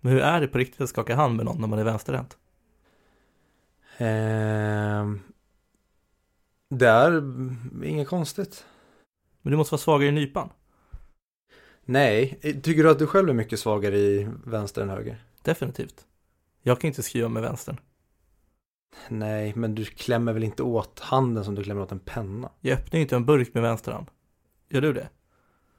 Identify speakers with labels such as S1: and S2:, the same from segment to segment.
S1: Men hur är det på riktigt att skaka hand med någon när man är vänsterhänt?
S2: Eh, det är inget konstigt.
S1: Men du måste vara svagare i nypan.
S2: Nej, tycker du att du själv är mycket svagare i vänster än höger?
S1: Definitivt. Jag kan inte skriva med vänstern.
S2: Nej, men du klämmer väl inte åt handen som du klämmer åt en penna?
S1: Jag öppnar inte en burk med vänster hand. Gör du det?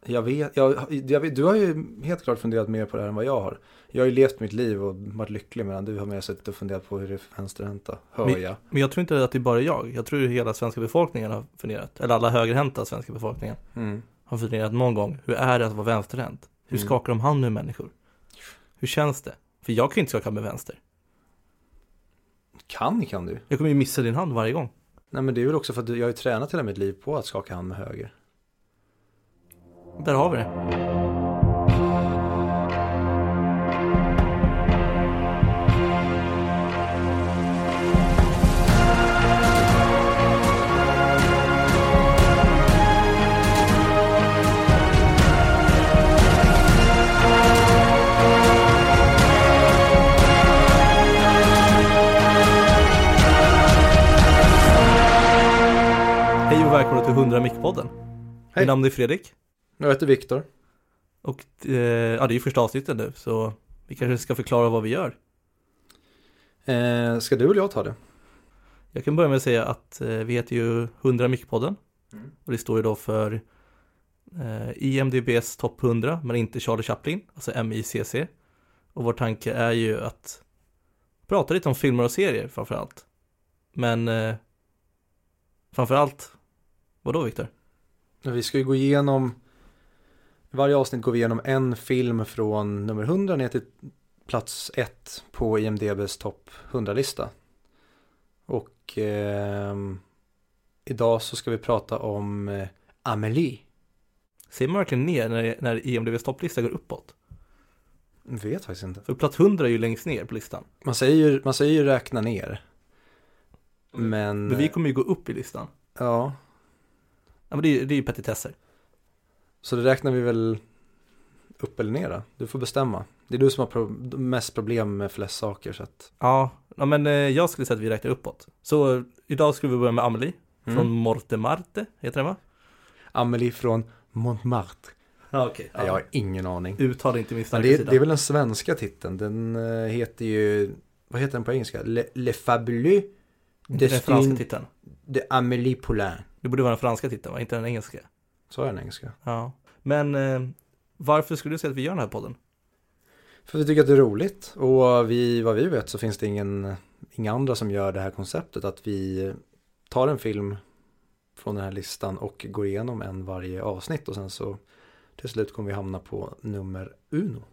S2: Jag vet, jag, jag vet, du har ju helt klart funderat mer på det här än vad jag har. Jag har ju levt mitt liv och varit lycklig medan du har mer suttit och funderat på hur det är för vänsterhänta, hör
S1: Men-
S2: jag.
S1: Men jag tror inte att det är bara jag. Jag tror att hela svenska befolkningen har funderat. Eller alla högerhänta svenska befolkningen
S2: Mm.
S1: har funderat någon gång. Hur är det att vara vänsterhänt? Hur
S2: Mm.
S1: skakar de hand med människor? Hur känns det? För jag kan ju inte skaka med vänster.
S2: Kan kan du?
S1: Jag kommer ju missa din hand varje gång.
S2: Nej men det är väl också för att jag har ju tränat hela mitt liv på att skaka hand med höger.
S1: Där har vi det. Hej och välkomna till 100 Mick-podden.
S2: Hej.
S1: Mitt namn är Fredrik.
S2: Jag heter Viktor.
S1: Och eh, ja, det är ju första avsnittet nu, så vi kanske ska förklara vad vi gör.
S2: Eh, ska du eller jag ta det?
S1: Jag kan börja med att säga att eh, vi heter ju 100 Mick-podden.
S2: Mm.
S1: Och det står ju då för eh, IMDBs topp 100, men inte Charlie Chaplin, alltså MICC. Och vår tanke är ju att prata lite om filmer och serier framför allt. Men eh, framför allt, vadå Viktor?
S2: Vi ska ju gå igenom, i varje avsnitt går vi igenom en film från nummer 100 ner till plats 1 på IMDBs topp 100-lista. Och ehm, idag så ska vi prata om eh, Amelie.
S1: Ser man verkligen ner när, när IMDBs topplista går uppåt?
S2: Vet faktiskt inte.
S1: För plats 100 är ju längst ner på listan.
S2: Man säger ju, man säger ju räkna ner. Men,
S1: Men vi kommer ju gå upp i listan.
S2: ja,
S1: Ja men det är, det är ju petitesser.
S2: Så det räknar vi väl upp eller ner då? Du får bestämma. Det är du som har pro- mest problem med flest saker så att.
S1: Ja, ja men eh, jag skulle säga att vi räknar uppåt. Så idag ska vi börja med Amelie
S2: Mm.
S1: från Mortemarte, heter den va?
S2: Amelie från Montmartre.
S1: Ja okej.
S2: Nej, Jag har ingen aning.
S1: Uttal inte min starka
S2: det, är,
S1: sida.
S2: det är väl den svenska titeln. Den eh, heter ju, vad heter den på engelska? Le, Le Fabuleux
S1: den franska titeln.
S2: de Amélie Poulain.
S1: Det borde vara den franska titeln va? Inte den engelska.
S2: Så är den engelska.
S1: Ja. Men eh, varför skulle du säga att vi gör den här podden?
S2: För vi tycker att det är roligt. Och vi, vad vi vet så finns det ingen, inga andra som gör det här konceptet. Att vi tar en film från den här listan och går igenom en varje avsnitt. Och sen så till slut kommer vi hamna på nummer uno.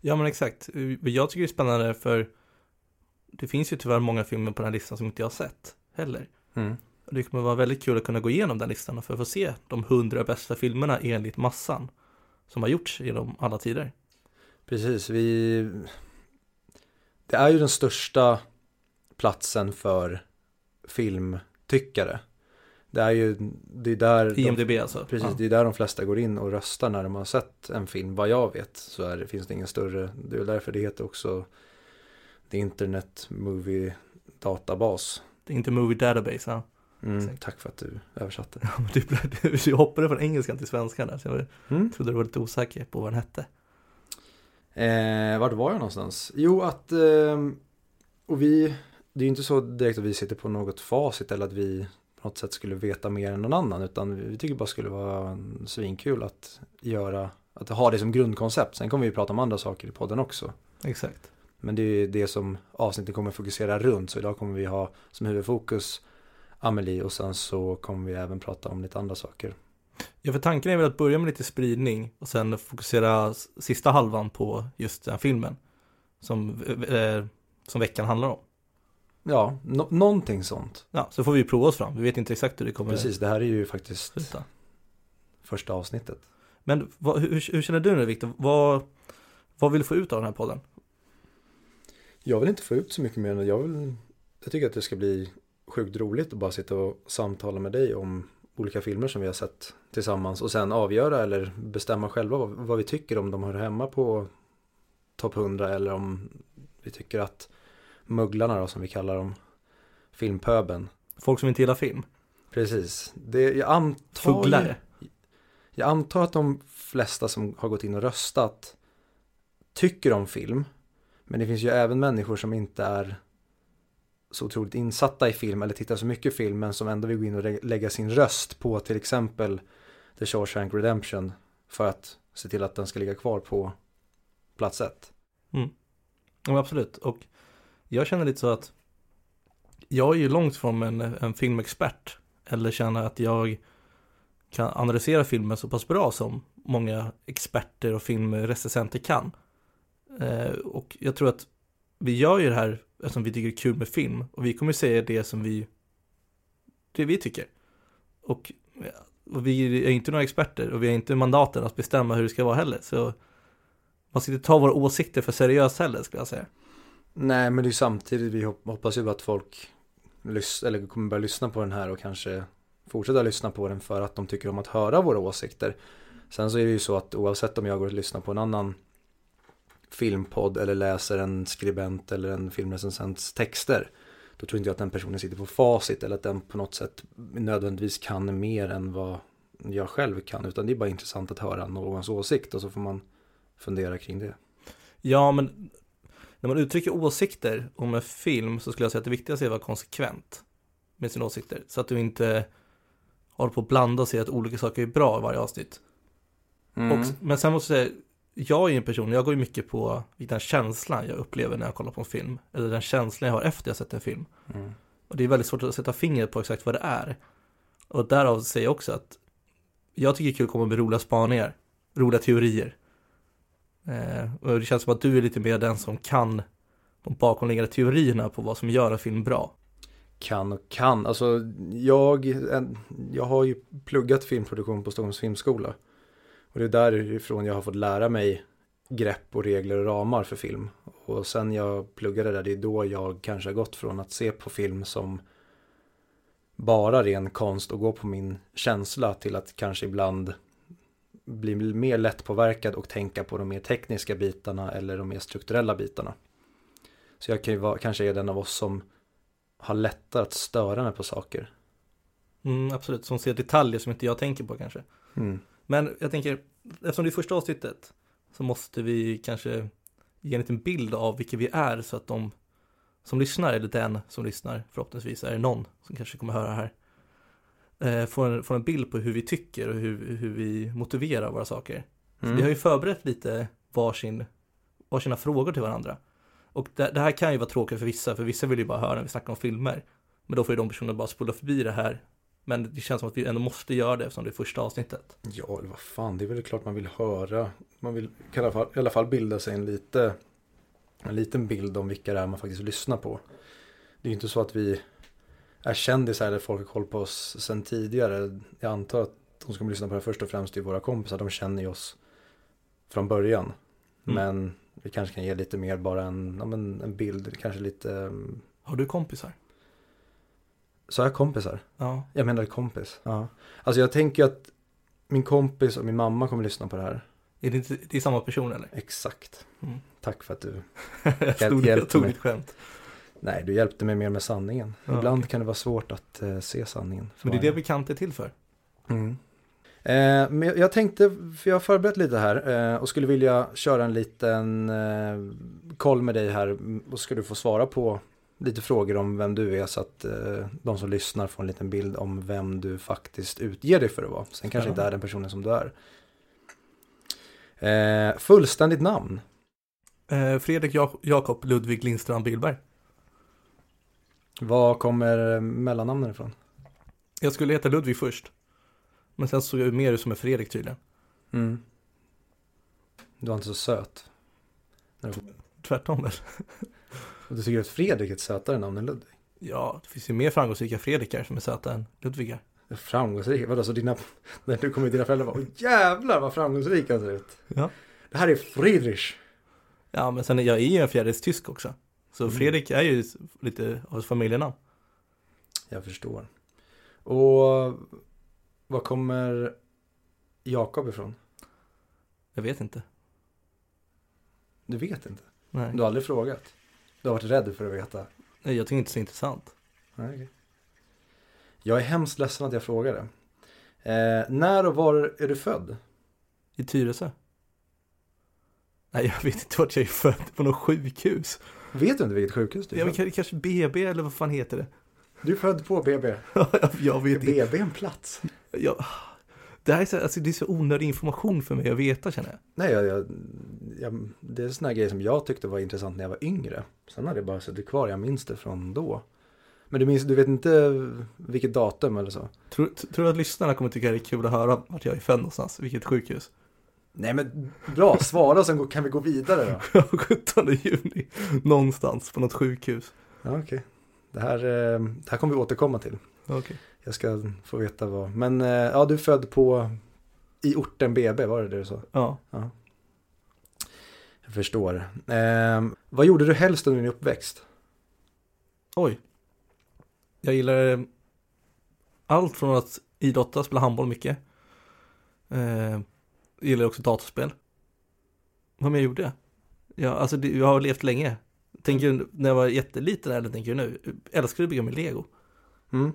S1: Ja men exakt. Eh, Jag tycker det är spännande för det finns ju tyvärr många filmer på den här listan som inte jag har sett heller.
S2: Mm.
S1: Det kommer vara väldigt kul att kunna gå igenom den listan för att få se de hundra bästa filmerna enligt massan som har gjorts genom alla tider.
S2: Precis, vi... Det är ju den största platsen för filmtyckare. Det är ju, det är där... de-
S1: IMDB alltså.
S2: Precis,
S1: Ja.
S2: det är där de flesta går in och röstar när de har sett en film. Vad jag vet så är finns det ingen större, det är därför det heter också The Internet Movie Databas.
S1: Det är inte Movie Database. Ja.
S2: Mm, tack för att du översatte.
S1: Du, du, du hoppade från engelskan till svenskan där, så jag
S2: Mm.
S1: trodde du var lite osäker på vad den hette.
S2: Eh, vart var jag någonstans? Jo, att, ehm, och vi, det är ju inte så direkt att vi sitter på något facit eller att vi på något sätt skulle veta mer än någon annan, utan vi tycker bara skulle vara svinkul att göra, att ha det som grundkoncept. Sen kommer vi prata om andra saker i podden också.
S1: Exakt.
S2: Men det är det som avsnittet kommer fokusera runt, så idag kommer vi ha som huvudfokus Amelie och sen så kommer vi även prata om lite andra saker.
S1: Ja, för tanken är väl att börja med lite spridning och sen fokusera sista halvan på just den filmen som, eh, som veckan handlar om.
S2: Ja, nå- någonting sånt.
S1: Ja, så får vi prova oss fram. Vi vet inte exakt hur det kommer
S2: Precis, det här är ju faktiskt
S1: sluta.
S2: första avsnittet.
S1: Men vad, hur, hur känner du nu Viktor? Vad, vad vill du få ut av den här podden?
S2: Jag vill inte få ut så mycket mer än jag vill, jag tycker att det ska bli sjukt roligt att bara sitta och samtala med dig om olika filmer som vi har sett tillsammans och sen avgöra eller bestämma själva vad, vad vi tycker om de hör hemma på topp 100 eller om vi tycker att mugglarna då som vi kallar dem, filmpöben.
S1: Folk som inte gillar film.
S2: Precis. Det, jag antar
S1: Fugglare.
S2: Jag antar att de flesta som har gått in och röstat tycker om film. Men det finns ju även människor som inte är så otroligt insatta i film eller tittar så mycket film men som ändå vill gå in och lägga sin röst på till exempel The Shawshank Redemption för att se till att den ska ligga kvar på plats ett.
S1: Mm. Ja, absolut. Och jag känner lite så att jag är ju långt från en, en filmexpert. Eller känner att jag kan analysera filmen så pass bra som många experter och filmrecensenter kan. Eh, och jag tror att vi gör ju det här eftersom vi tycker det är kul med film. Och vi kommer säga det som vi, det vi tycker. Och, och vi är inte några experter och vi har inte mandaten att bestämma hur det ska vara heller. Så man ska inte ta våra åsikter för seriöst heller skulle jag säga.
S2: Nej men det är ju samtidigt, vi hoppas ju att folk lys- eller kommer börja lyssna på den här och kanske fortsätta lyssna på den för att de tycker om att höra våra åsikter. Sen så är det ju så att oavsett om jag går och lyssnar på en annan filmpodd eller läser en skribent eller en filmrecensents texter då tror inte jag att den personen sitter på facit eller att den på något sätt nödvändigtvis kan mer än vad jag själv kan utan det är bara intressant att höra någons åsikt och så får man fundera kring det.
S1: Ja, men när man uttrycker åsikter om en film så skulle jag säga att det viktigaste är att vara konsekvent med sina åsikter. Så att du inte håller på att blanda och säga att olika saker är bra i varje avsnitt.
S2: Mm.
S1: Och, men sen måste jag säga, jag är en person, jag går ju mycket på den känslan jag upplever när jag kollar på en film. Eller den känslan jag har efter jag sett en film.
S2: Mm.
S1: Och det är väldigt svårt att sätta fingret på exakt vad det är. Och därav säger jag också att jag tycker det är kul att komma med roliga spaningar, roliga teorier. Eh, och det känns som att du är lite mer den som kan de bakomliggande teorierna på vad som gör en film bra.
S2: Kan och kan. Alltså jag, jag har ju pluggat filmproduktion på Stockholms filmskola. Och det är därifrån jag har fått lära mig grepp och regler och ramar för film. Och sen jag pluggade där, det är då jag kanske har gått från att se på film som bara ren konst och gå på min känsla till att kanske ibland bli mer lättpåverkad och tänka på de mer tekniska bitarna eller de mer strukturella bitarna. Så jag kan ju vara, kanske är den av oss som har lättare att störa mig på saker.
S1: Mm, absolut, som ser detaljer som inte jag tänker på kanske.
S2: Mm.
S1: Men jag tänker, eftersom det är första avsnittet så måste vi kanske ge en liten bild av vilka vi är så att de som lyssnar, eller den som lyssnar, förhoppningsvis är det någon som kanske kommer höra här, eh, får, en, får en bild på hur vi tycker och hur, hur vi motiverar våra saker.
S2: Mm.
S1: vi har ju förberett lite varsin, varsina frågor till varandra. Och det, det här kan ju vara tråkigt för vissa, för vissa vill ju bara höra när vi snackar om filmer. Men då får ju de personerna bara spola förbi det här. Men det känns som att vi ändå måste göra det eftersom det är första avsnittet.
S2: Ja, eller vad fan, det är väl klart man vill höra. Man vill i alla fall, i alla fall bilda sig en, lite, en liten bild om vilka det är man faktiskt lyssnar på. Det är ju inte så att vi är kändisar eller folk har koll på oss sedan tidigare. Jag antar att de som kommer lyssna på det först och främst är våra kompisar. De känner ju oss från början.
S1: Mm.
S2: Men vi kanske kan ge lite mer bara en, ja, en bild, kanske lite, um,
S1: Har du kompisar?
S2: Så jag kompisar?
S1: Ja.
S2: Jag menar kompis. Ja. Alltså jag tänker att min kompis och min mamma kommer lyssna på det här.
S1: Är det, inte, det är samma person eller?
S2: Exakt.
S1: Mm.
S2: Tack för att du
S1: jag, stod, jag
S2: hjälpte
S1: tog
S2: mig.
S1: mitt skämt.
S2: Nej, du hjälpte mig mer med sanningen.
S1: Ja,
S2: Ibland
S1: okej.
S2: kan det vara svårt att eh, se sanningen.
S1: Men det är det bekant är till för.
S2: Mm. Eh, men jag tänkte, för jag har förberett lite här eh, och skulle vilja köra en liten eh, koll med dig här och ska du få svara på lite frågor om vem du är så att eh, de som lyssnar får en liten bild om vem du faktiskt utger dig för att vara. Sen kanske inte
S1: Spännande.
S2: är den personen som du är. Eh, fullständigt namn.
S1: Eh, Fredrik Jak- Jakob Ludvig Lindstrand Billberg.
S2: Var kommer mellannamnen ifrån?
S1: Jag skulle heta Ludvig först. Men sen såg jag mer ut som en Fredrik tydligen.
S2: Mm. Du var inte så söt.
S1: Tvärtom väl?
S2: Och du tycker att Fredrik är ett sötare namn än Ludvig?
S1: Ja, det finns ju mer framgångsrika Fredrikar som är söta än Ludvigar.
S2: Framgångsrik? Vadå, så dina, när du kommer dina föräldrar bara, jävlar vad framgångsrik han ser ut.
S1: Ja.
S2: Det här är Friedrich.
S1: Ja, men sen jag är ju en fjärdedels tysk också. Så
S2: Mm.
S1: Fredrik är ju lite av ett familjenamn.
S2: Jag förstår. Och var kommer Jakob ifrån?
S1: Jag vet inte.
S2: Du vet inte.
S1: Nej,
S2: Du har aldrig frågat. Du har varit rädd för att veta.
S1: Nej jag tycker inte det är så intressant.
S2: Nej, okej. Jag är hemskt ledsen att jag frågade. Eh, när och var är du född?
S1: I Tyresö? Nej jag vet inte vart jag är född, på något sjukhus.
S2: Vet du inte vilket sjukhus du är
S1: Ja, men
S2: född?
S1: kanske BB eller vad fan heter det?
S2: Du är född på BB.
S1: jag vet inte.
S2: BB är en plats.
S1: Jag, det här är så, alltså, det är så onödig information för mig att veta känner jag.
S2: Nej, jag, jag, jag, det är sådana grejer som jag tyckte var intressant när jag var yngre. Sen har det bara suttit kvar, jag minns det från då. Men du minns, du vet inte vilket datum eller så?
S1: Tror, tror du att lyssnarna kommer tycka det är kul att höra vart jag är född någonstans? Vilket sjukhus?
S2: Nej men bra, svara sen kan vi gå vidare då.
S1: 17 juni, någonstans på något sjukhus.
S2: Ja, okej. Det, här, eh, det här kommer vi återkomma till.
S1: Okej.
S2: Jag ska få veta vad. Men eh, ja, du är född på i orten BB, var det det du sa?
S1: Ja.
S2: Jag förstår. Eh, vad gjorde du helst under din uppväxt?
S1: Oj. Jag gillar eh, allt från att idrotta, spela handboll mycket. Eh, jag gillar också dataspel. Vad mer gjorde jag? Ja, alltså det, jag har levt länge. Tänker när jag var jätteliten eller tänker du nu? Älskar du att bygga med lego?
S2: Mm.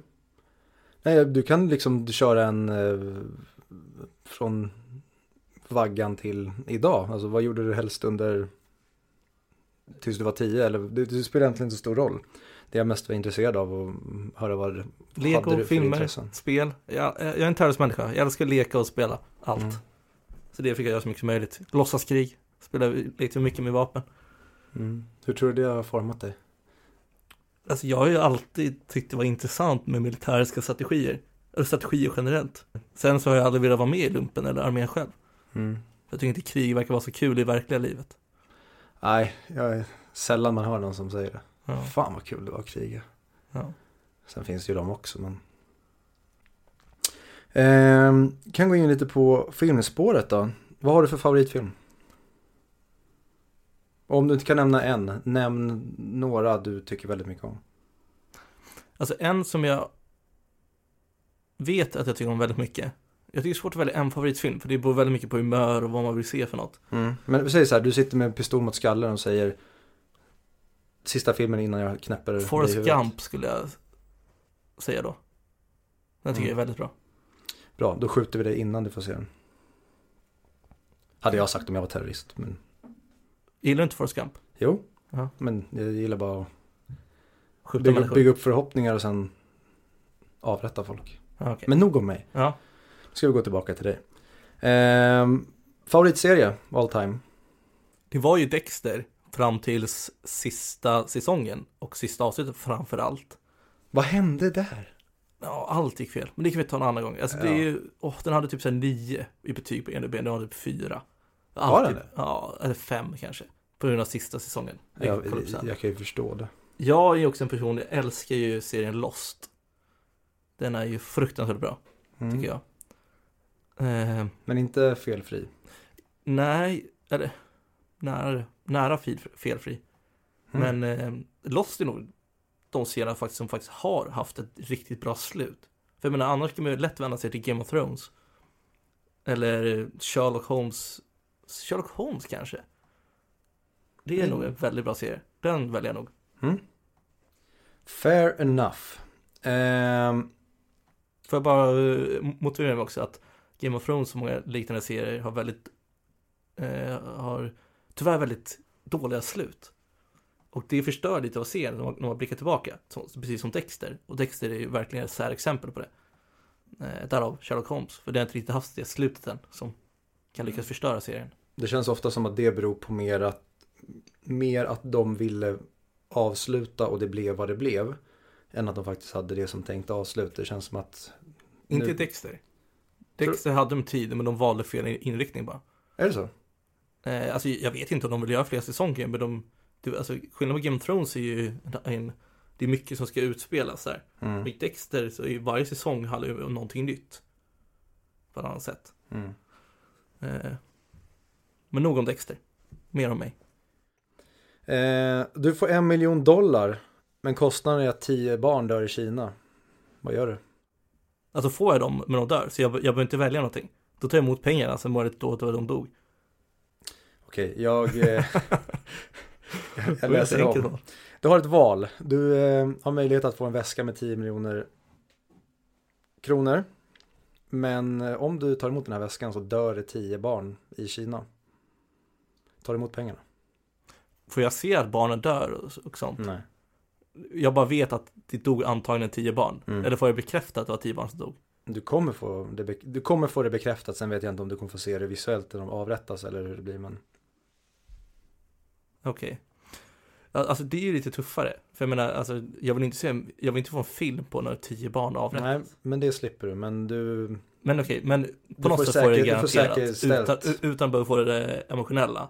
S2: Nej, du kan liksom köra en eh, från vaggan till idag. Alltså vad gjorde du helst under tills du var tio? Eller det, det spelar egentligen inte så stor roll. Det jag mest var intresserad av och höra vad hade
S1: Lego,
S2: du för
S1: filmer,
S2: intressen?
S1: spel. Jag, jag är en tävlingsmänniska. Jag älskar leka och spela allt.
S2: Mm.
S1: Så det fick jag göra så mycket som möjligt. Låtsaskrig. Spelade, lekte mycket med vapen.
S2: Mm. Hur tror du det har format dig?
S1: Alltså jag har ju alltid tyckt det var intressant med militäriska strategier. Eller strategier generellt. Sen så har jag aldrig velat vara med i lumpen eller armén själv.
S2: Mm.
S1: Jag tycker inte krig verkar vara så kul i verkliga livet.
S2: Nej, jag är sällan man hör någon som säger det.
S1: Ja,
S2: Fan vad kul det var att kriga.
S1: ja.
S2: Sen finns det ju de också men. Ehm, kan gå in lite på filmspåret då. Vad har du för favoritfilm? Och Om du inte kan nämna en, nämn några du tycker väldigt mycket om.
S1: Alltså en som jag vet att jag tycker om väldigt mycket. Jag tycker det är svårt att välja en favoritfilm, för det beror väldigt mycket på humör och vad man vill se för något.
S2: Men vi säger så här, du sitter med en pistol mot skallen och säger sista filmen innan jag knäpper dig
S1: Forrest. Gump skulle jag säga då. Den tycker
S2: Mm.
S1: jag är väldigt bra.
S2: Bra, då skjuter vi dig innan du får se den. Hade jag sagt om jag var terrorist, men
S1: Gillar du inte Forrest Gump?
S2: jo.
S1: Ja.
S2: Men jag gillar bara att bygga, bygga upp förhoppningar och sen avrätta folk.
S1: Ja, okej.
S2: Men nog om mig.
S1: Ja.
S2: Nu ska vi gå tillbaka till dig. Ehm, favoritserie all time?
S1: Det var ju Dexter fram tills sista säsongen och sista avsnittet framför allt.
S2: Vad hände där?
S1: Ja, allt gick fel. Men det kan vi ta en annan gång. Alltså det är
S2: Ja.
S1: ju, åh, den hade typ såhär nio i betyg på IMDb, den hade typ fyra.
S2: Har den det?
S1: Ja, eller fem kanske. På grund av sista säsongen. Det
S2: Jag,
S1: sen.
S2: jag kan ju förstå det.
S1: Jag är ju också en person, jag älskar ju serien Lost. Den är ju fruktansvärt bra,
S2: Mm.
S1: tycker jag. Eh,
S2: Men inte felfri.
S1: nej, eller nära, nära fel, felfri.
S2: Mm.
S1: Men eh, Lost är nog de serierna faktiskt som faktiskt har haft ett riktigt bra slut. För jag menar, annars kan man ju lätt vända sig till Game of Thrones. Eller Sherlock Holmes. Sherlock Holmes kanske? Det är
S2: Mm.
S1: nog en väldigt bra serie. Den väljer jag nog.
S2: Mm. Fair enough. Ehm,
S1: Får jag bara eh, motivera mig också att Game of Thrones och många liknande serier har väldigt, eh, har tyvärr väldigt dåliga slut. Och det förstör lite av serien när man, när man blickar tillbaka, så, precis som Dexter. Och Dexter är ju verkligen ett särexempel på det. Eh, därav Sherlock Holmes, för det har inte riktigt haft det slutet än som kan lyckas förstöra serien.
S2: Det känns ofta som att det beror på mer att, mer att de ville avsluta och det blev vad det blev. Än att de faktiskt hade det som tänkt avslut. Det känns som att...
S1: Inte
S2: Nu-
S1: Dexter. Dexter hade de tid, men de valde fel inriktning bara.
S2: Är det så?
S1: Eh, alltså jag vet inte om de vill göra fler säsonger, men de, det, alltså skillnaden med Game of Thrones är ju en, det är mycket som ska utspelas där.
S2: Mm.
S1: Med Dexter så är ju varje säsong handlar om någonting nytt. På ett annat sätt.
S2: Mm.
S1: Eh, men nog om Dexter. Mer om mig.
S2: Eh, du får en miljon dollar. Men kostnaden är att tio barn dör i Kina. Vad gör du?
S1: Alltså får jag dem, men de dör, så jag, jag behöver inte välja någonting. Då tar jag emot pengarna, sen var det då, då de dog.
S2: Okej, jag, eh, jag, läser om. Du har ett val. Du eh, har möjlighet att få en väska med 10 miljoner kronor. Men eh, om du tar emot den här väskan så dör det 10 barn i Kina. Tar emot pengarna?
S1: Får jag se att barnen dör och, och sånt?
S2: Nej.
S1: Jag bara vet att det dog antagligen tio barn.
S2: Mm.
S1: Eller får jag bekräfta att det var tio barn som dog?
S2: Du kommer, få det du kommer få det bekräftat, sen vet jag inte om du kommer få se det visuellt när de avrättas eller hur det blir. Men
S1: Okej. Ja, Alltså det är ju lite tuffare. För jag menar, alltså, jag vill inte se, jag vill inte få en film på när tio barn avrättas.
S2: Nej, men det slipper du. Men du,
S1: Men okej, men på något sätt får jag det garanterat. Utan, utan att behöva få det emotionella.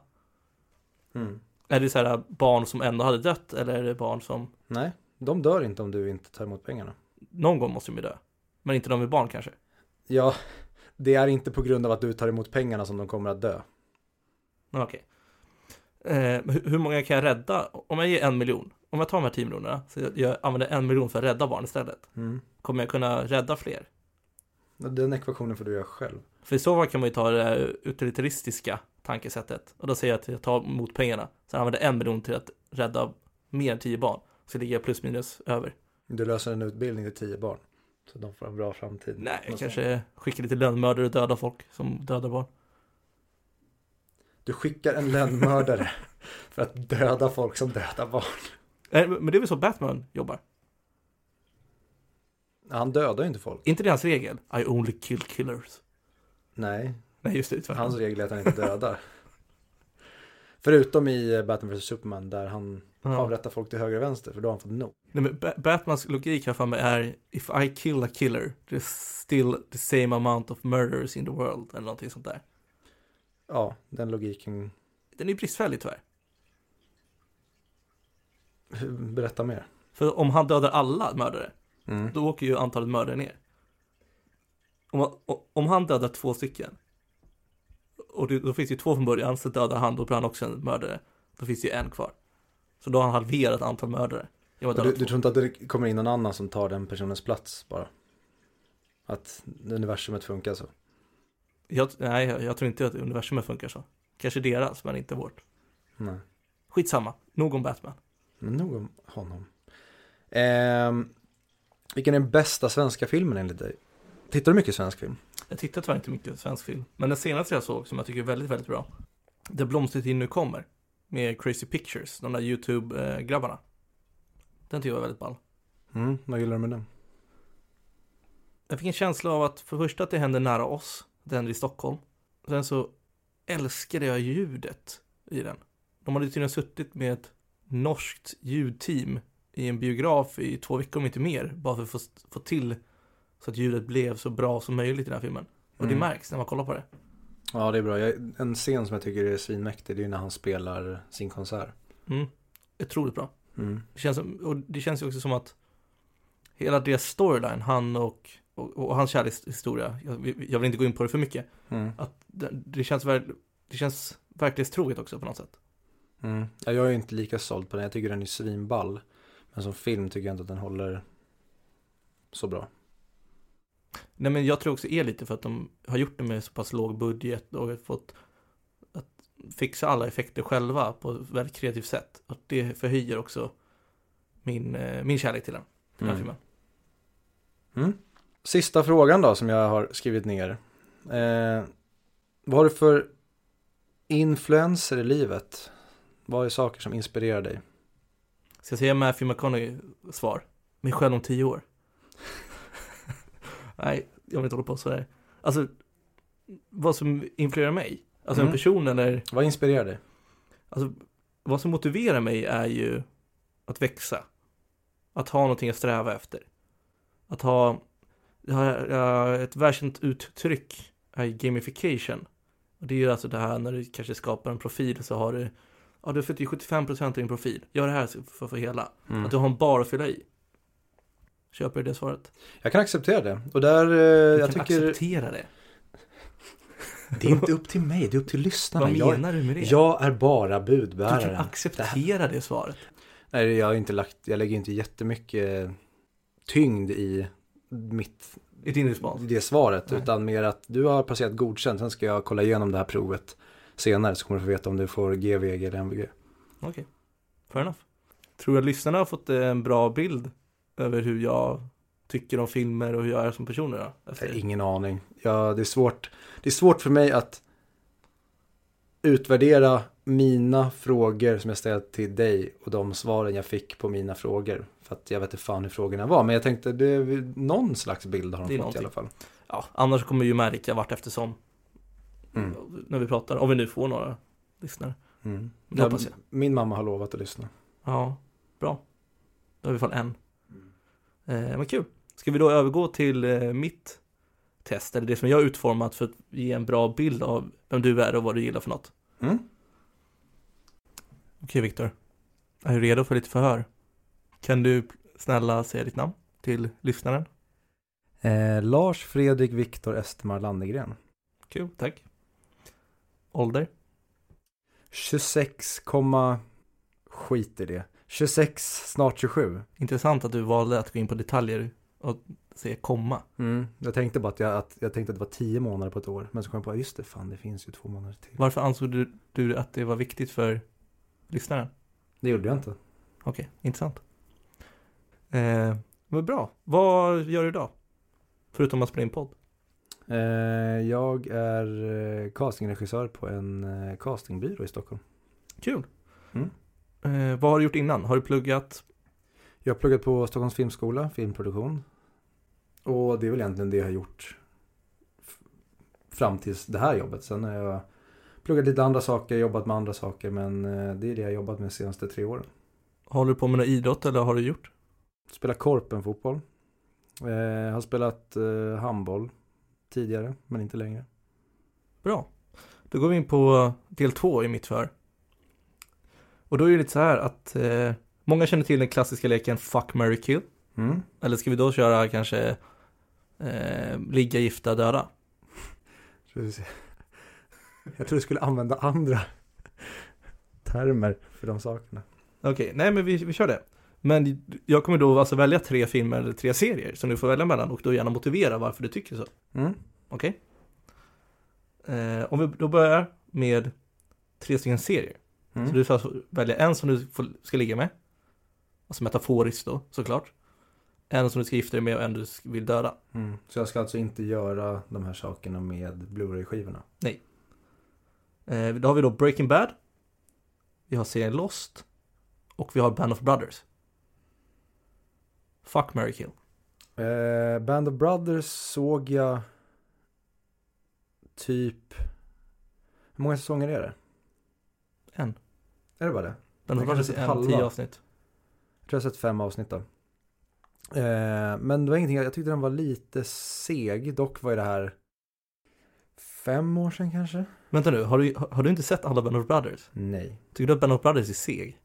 S2: Mm.
S1: Är det så här barn som ändå hade dött eller är det barn som
S2: nej, de dör inte om du inte tar emot pengarna.
S1: någon gång måste de ju dö? Men inte de med barn kanske?
S2: Ja, det är inte på grund av att du tar emot pengarna som de kommer att dö.
S1: Okej. Eh, men hur, många kan jag rädda? Om jag ger en miljon, om jag tar de här tio miljonerna, så jag, använder en miljon för att rädda barn istället.
S2: Mm.
S1: Kommer jag kunna rädda fler?
S2: Den ekvationen får du göra själv.
S1: För i så fall kan man ju ta det utilitaristiska tankesättet. Och då säger jag att jag tar emot pengarna. Sen använder en miljon till att rädda mer än tio barn. Så ligger jag plus minus över.
S2: Du löser en utbildning till tio barn. Så de får en bra framtid.
S1: Nej, jag kanske skickar lite lönnmördare och dödar folk som dödar barn.
S2: Du skickar en lönnmördare för att döda folk som dödar barn.
S1: Nej, men det är väl så Batman jobbar?
S2: Han dödar ju inte folk.
S1: inte det hans regel? I only kill killers.
S2: Nej,
S1: Nej, just det.
S2: hans regel är att han inte dödar. Förutom i Batman vs Superman där han
S1: Ja.
S2: avrättar folk till höger och vänster för då har han fått nog.
S1: Nej, men Ba- Batmans logik här för mig är If I kill a killer, there's still the same amount of murders in the world. Eller någonting sånt där.
S2: Ja, den logiken.
S1: Den är bristfällig tyvärr.
S2: Berätta mer.
S1: För om han dödar alla mördare,
S2: Mm.
S1: då åker ju antalet mördare ner. Om, om han dödar två stycken, och det, då finns det ju två från början, så dödar han, då blir han också en mördare. Då finns det ju en kvar. Så då har han halverat antal mördare.
S2: Du, du tror inte att det kommer in någon annan som tar den personens plats bara? Att universumet funkar så?
S1: Jag, nej, jag, tror inte att universumet funkar så. Kanske deras, men inte vårt.
S2: Nej.
S1: Skitsamma, nog om Batman.
S2: Men nog om honom. Ehm, vilken är den bästa svenska filmen enligt dig? Tittar du mycket svensk film?
S1: Jag tittar tyvärr inte mycket svensk film. Men den senaste jag såg, som jag tycker är väldigt, väldigt bra. Där blomstertid nu kommer. Med Crazy Pictures, de där YouTube-grabbarna. Den tycker jag var väldigt ball.
S2: Mm, vad gillar du med den?
S1: Jag fick en känsla av att för det första att det händer nära oss. Det händer i Stockholm. Sen så älskade jag ljudet i den. De hade tydligen suttit med ett norskt ljudteam i en biograf i två veckor om inte mer. Bara för att få, få till så att ljudet blev så bra som möjligt i den här filmen. Och det
S2: Mm.
S1: märks när man kollar på det.
S2: Ja, det är bra. Jag, en scen som jag tycker är svinmäktig, det är ju när han spelar sin konsert.
S1: Mm. Otroligt bra.
S2: Mm.
S1: Det känns, och det känns ju också som att hela deras storyline, han och, och, och hans kärlekshistoria, jag, jag vill inte gå in på det för mycket,
S2: Mm.
S1: att det, det känns, det känns verklighetstroget också på något sätt.
S2: Mm. Ja, jag är inte lika såld på den, jag tycker den är svinball. Men som film tycker jag inte att den håller så bra.
S1: Nej men jag tror också är lite för att de har gjort det med så pass låg budget och fått att fixa alla effekter själva på ett väldigt kreativt sätt. Och det förhöjer också min, eh, min kärlek till den, till den
S2: Mm.
S1: filmen.
S2: Mm. Sista frågan då som jag har skrivit ner. Eh, vad har du för influenser i livet? Vad är saker som inspirerar dig?
S1: Ska jag säga Matthew McConaughey svar? Mig själv om tio år. Nej, jag vill inte hålla på sådär. Alltså, vad som influerar mig? Alltså
S2: Mm.
S1: en person eller,
S2: Vad inspirerar dig?
S1: alltså vad som motiverar mig är ju att växa. Att ha någonting att sträva efter. Att ha, jag har, jag har ett världskänt uttryck är gamification. Och det är ju alltså det här när du kanske skapar en profil så har du, ja du i 75% av din profil. Gör det här för att få hela.
S2: Mm.
S1: Att du har en bar att fylla i. Köper det svaret?
S2: Jag kan acceptera det. Och där, eh,
S1: Du
S2: jag
S1: kan
S2: tycker...
S1: acceptera det.
S2: Det är inte upp till mig, det är upp till lyssnarna.
S1: Vad
S2: Jag,
S1: menar du med det?
S2: jag är bara
S1: du kan
S2: budbäraren.
S1: acceptera det svaret.
S2: Nej, jag har inte lagt, jag lägger inte jättemycket tyngd i mitt,
S1: I din respons.
S2: det svaret.
S1: Nej.
S2: Utan mer att du har passerat godkänt, sen ska jag kolla igenom det här provet. senare så kommer du få veta om du får GVG eller MVG.
S1: Okej, fair enough. Tror du att lyssnarna har fått en bra bild över hur jag tycker om filmer och hur jag är som person Efter...
S2: ingen aning. Ja, det, är svårt. det är svårt för mig att utvärdera mina frågor som jag ställt till dig och de svaren jag fick på mina frågor. För att jag vet inte fan hur frågorna var. Men jag tänkte, det är någon slags bild har de fått i
S1: någonting.
S2: alla fall.
S1: Ja, annars kommer vi ju märka vart eftersom
S2: Mm.
S1: när vi pratar, om vi nu får några lyssnare.
S2: Mm.
S1: Det hoppas jag.
S2: Min mamma har lovat att lyssna.
S1: Ja, bra. Då har vi i alla fall en. Eh, men kul. Ska vi då övergå till eh, mitt test, eller det som jag har utformat för att ge en bra bild av vem du är och vad du gillar för något.
S2: Mm.
S1: Okej Viktor, är du redo för lite förhör? Kan du snälla säga ditt namn till lyssnaren?
S2: Eh, Lars Fredrik Viktor Östermar Landegren.
S1: Kul, tack. Ålder?
S2: 26, komma- skit i det. 26, snart 27.
S1: Intressant att du valde att gå in på detaljer och säga komma.
S2: Mm. Jag tänkte bara att jag, att jag tänkte att det var 10 månader på ett år. Men så kom jag på, just det, fan det finns ju två månader till.
S1: Varför ansåg du, du att det var viktigt för lyssnaren?
S2: Det gjorde jag inte.
S1: Okej, intressant. Eh, men bra. Vad gör du idag? Förutom att spela in podd.
S2: Eh, jag är eh, castingregissör på en eh, castingbyrå i Stockholm.
S1: Kul.
S2: Mm.
S1: Eh, vad har du gjort innan? Har du pluggat?
S2: Jag har pluggat på Stockholms filmskola, filmproduktion. Och det är väl egentligen det jag har gjort fram tills det här jobbet. Sen har jag pluggat lite andra saker, jobbat med andra saker. Men eh, det är det jag har jobbat med de senaste tre åren.
S1: Håller du på med någon idrott eller har du gjort?
S2: Spelat korpenfotboll. Eh, har spelat eh, handboll tidigare, men inte längre.
S1: Bra. Då går vi in på del två i mitt för. Och då är det lite så här att eh, många känner till den klassiska leken Fuck, marry, kill.
S2: Mm.
S1: Eller ska vi då köra kanske eh, ligga, gifta, döda?
S2: Jag tror du skulle använda andra termer för de sakerna.
S1: Okej, nej men vi, vi kör det. Men jag kommer då alltså välja tre filmer eller tre serier som du får välja mellan och då gärna motivera varför du tycker så.
S2: Mm.
S1: Okej? Eh, om vi då börjar med tre stycken serier.
S2: Mm.
S1: Så du får välja en som du får, ska ligga med. Alltså metaforiskt då, såklart. En som du ska gifta dig med och en du vill döda.
S2: Mm. Så jag ska alltså inte göra de här sakerna med Blu-ray-skivorna?
S1: Eh, då har vi då Breaking Bad. Vi har serien Lost. Och vi har Band of Brothers. Fuck, marry, kill.
S2: Eh, Band of Brothers såg jag typ... Hur många säsonger är det?
S1: En.
S2: Är det bara det? Kanske
S1: är
S2: sett
S1: en, tio avsnitt.
S2: Jag tror jag har sett fem avsnitt då. Eh, men det var ingenting, jag tyckte den var lite seg. Dock var ju det här fem år sedan kanske?
S1: Vänta nu, har du, har har du inte sett alla Band of Brothers?
S2: Nej.
S1: Tycker du att Band of Brothers är seg?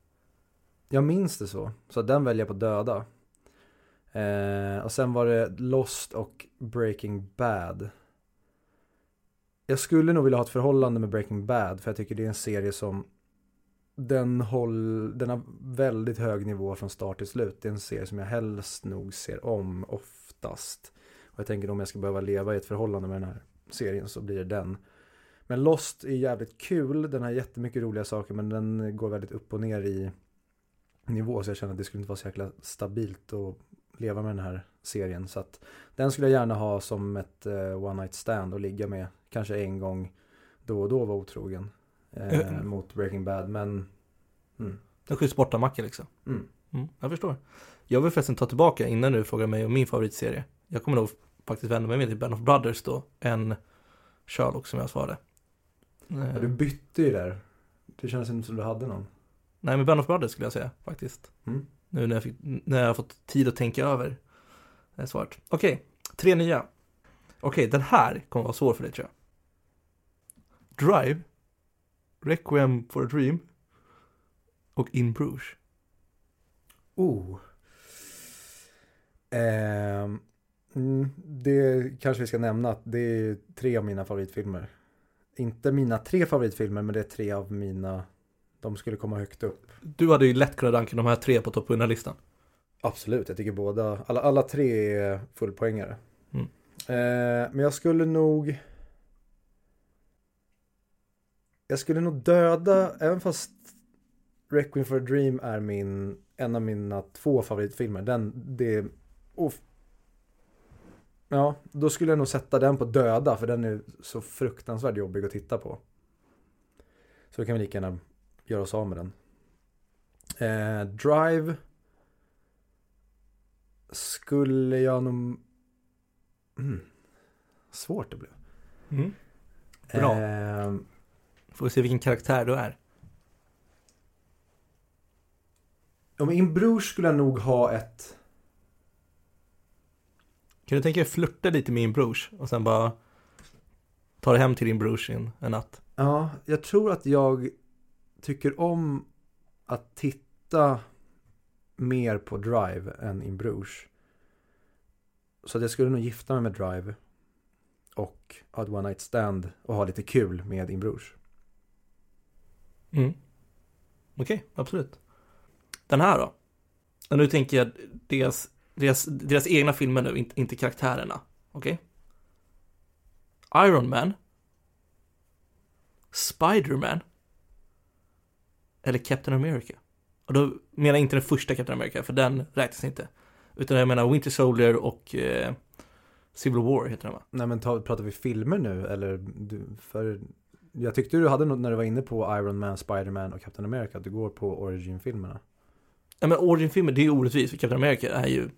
S2: Jag minns det så. Så den väljer jag på döda. Eh, och sen var det Lost och Breaking Bad. Jag skulle nog vilja ha ett förhållande med Breaking Bad. För jag tycker det är en serie som den, håll, den har väldigt hög nivå från start till slut. Det är en serie som jag helst nog ser om oftast. Och jag tänker om jag ska behöva leva i ett förhållande med den här serien så blir det den. Men Lost är jävligt kul. Den har jättemycket roliga saker men den går väldigt upp och ner i nivå så jag känner att det skulle inte vara så jäkla stabilt att leva med den här serien. Så att den skulle jag gärna ha som ett eh, one night stand och ligga med. Kanske en gång då och då vara otrogen eh,
S1: Mm.
S2: mot Breaking Bad. Men mm,
S1: Den skjuts borta macka liksom.
S2: mm.
S1: Mm, jag förstår. Jag vill förresten ta tillbaka innan du frågar mig om min favoritserie. Jag kommer nog faktiskt vända mig mer till Band of Brothers då, än Sherlock som jag svarade. Eh,
S2: Ja, du bytte ju där. Det kändes inte som du hade någon.
S1: Nej, men Band of Brothers skulle jag säga faktiskt.
S2: Mm.
S1: Nu när jag, fick, när jag har fått tid att tänka över eh, svaret. Okej, tre nya. Okej, den här kommer vara svår för dig tror jag. Drive, Requiem for a Dream och In Bruges.
S2: Oh. Mm, det kanske vi ska nämna att det är tre av mina favoritfilmer. Inte mina tre favoritfilmer men det är tre av mina. De skulle komma högt upp.
S1: Du hade ju lätt kunnat ranka de här tre på topp 100-listan.
S2: Absolut, jag tycker båda, alla, alla tre är fullpoängare.
S1: Mm.
S2: Eh, men jag skulle nog... Jag skulle nog döda, även fast Requiem for a Dream är min, en av mina två favoritfilmer. Den, det, oh, Ja, då skulle jag nog sätta den på döda för den är så fruktansvärt jobbig att titta på. Så då kan vi lika gärna göra oss av med den. Eh, Drive skulle jag nog... Mm. Svårt det blev.
S1: Mm. Bra.
S2: Eh,
S1: Får vi se vilken karaktär du är.
S2: om In Bruges skulle jag nog ha ett...
S1: Kan du tänka dig flirta lite med din brors och sen bara ta dig hem till din i en, en natt?
S2: Ja, jag tror att jag tycker om att titta mer på Drive än In Bruges. Så att jag skulle nog gifta mig med Drive och ha ett one night stand och ha lite kul med In Bruges.
S1: Mm. Okej, absolut. Den här då? Och nu tänker jag deras, deras, deras egna filmer nu, inte, inte karaktärerna. Okej? Iron Man. Spider-Man. Eller Captain America. Och då menar jag inte den första Captain America, för den räknas inte. Utan jag menar Winter Soldier och eh, Civil War heter den va?
S2: Nej men ta, pratar vi filmer nu eller? Du, för jag tyckte du hade något när du var inne på Iron Man, Spider-Man och Captain America. Att du går på Origin-filmerna.
S1: Ja men origin-filmer, det är ju orättvist, för Captain America är ju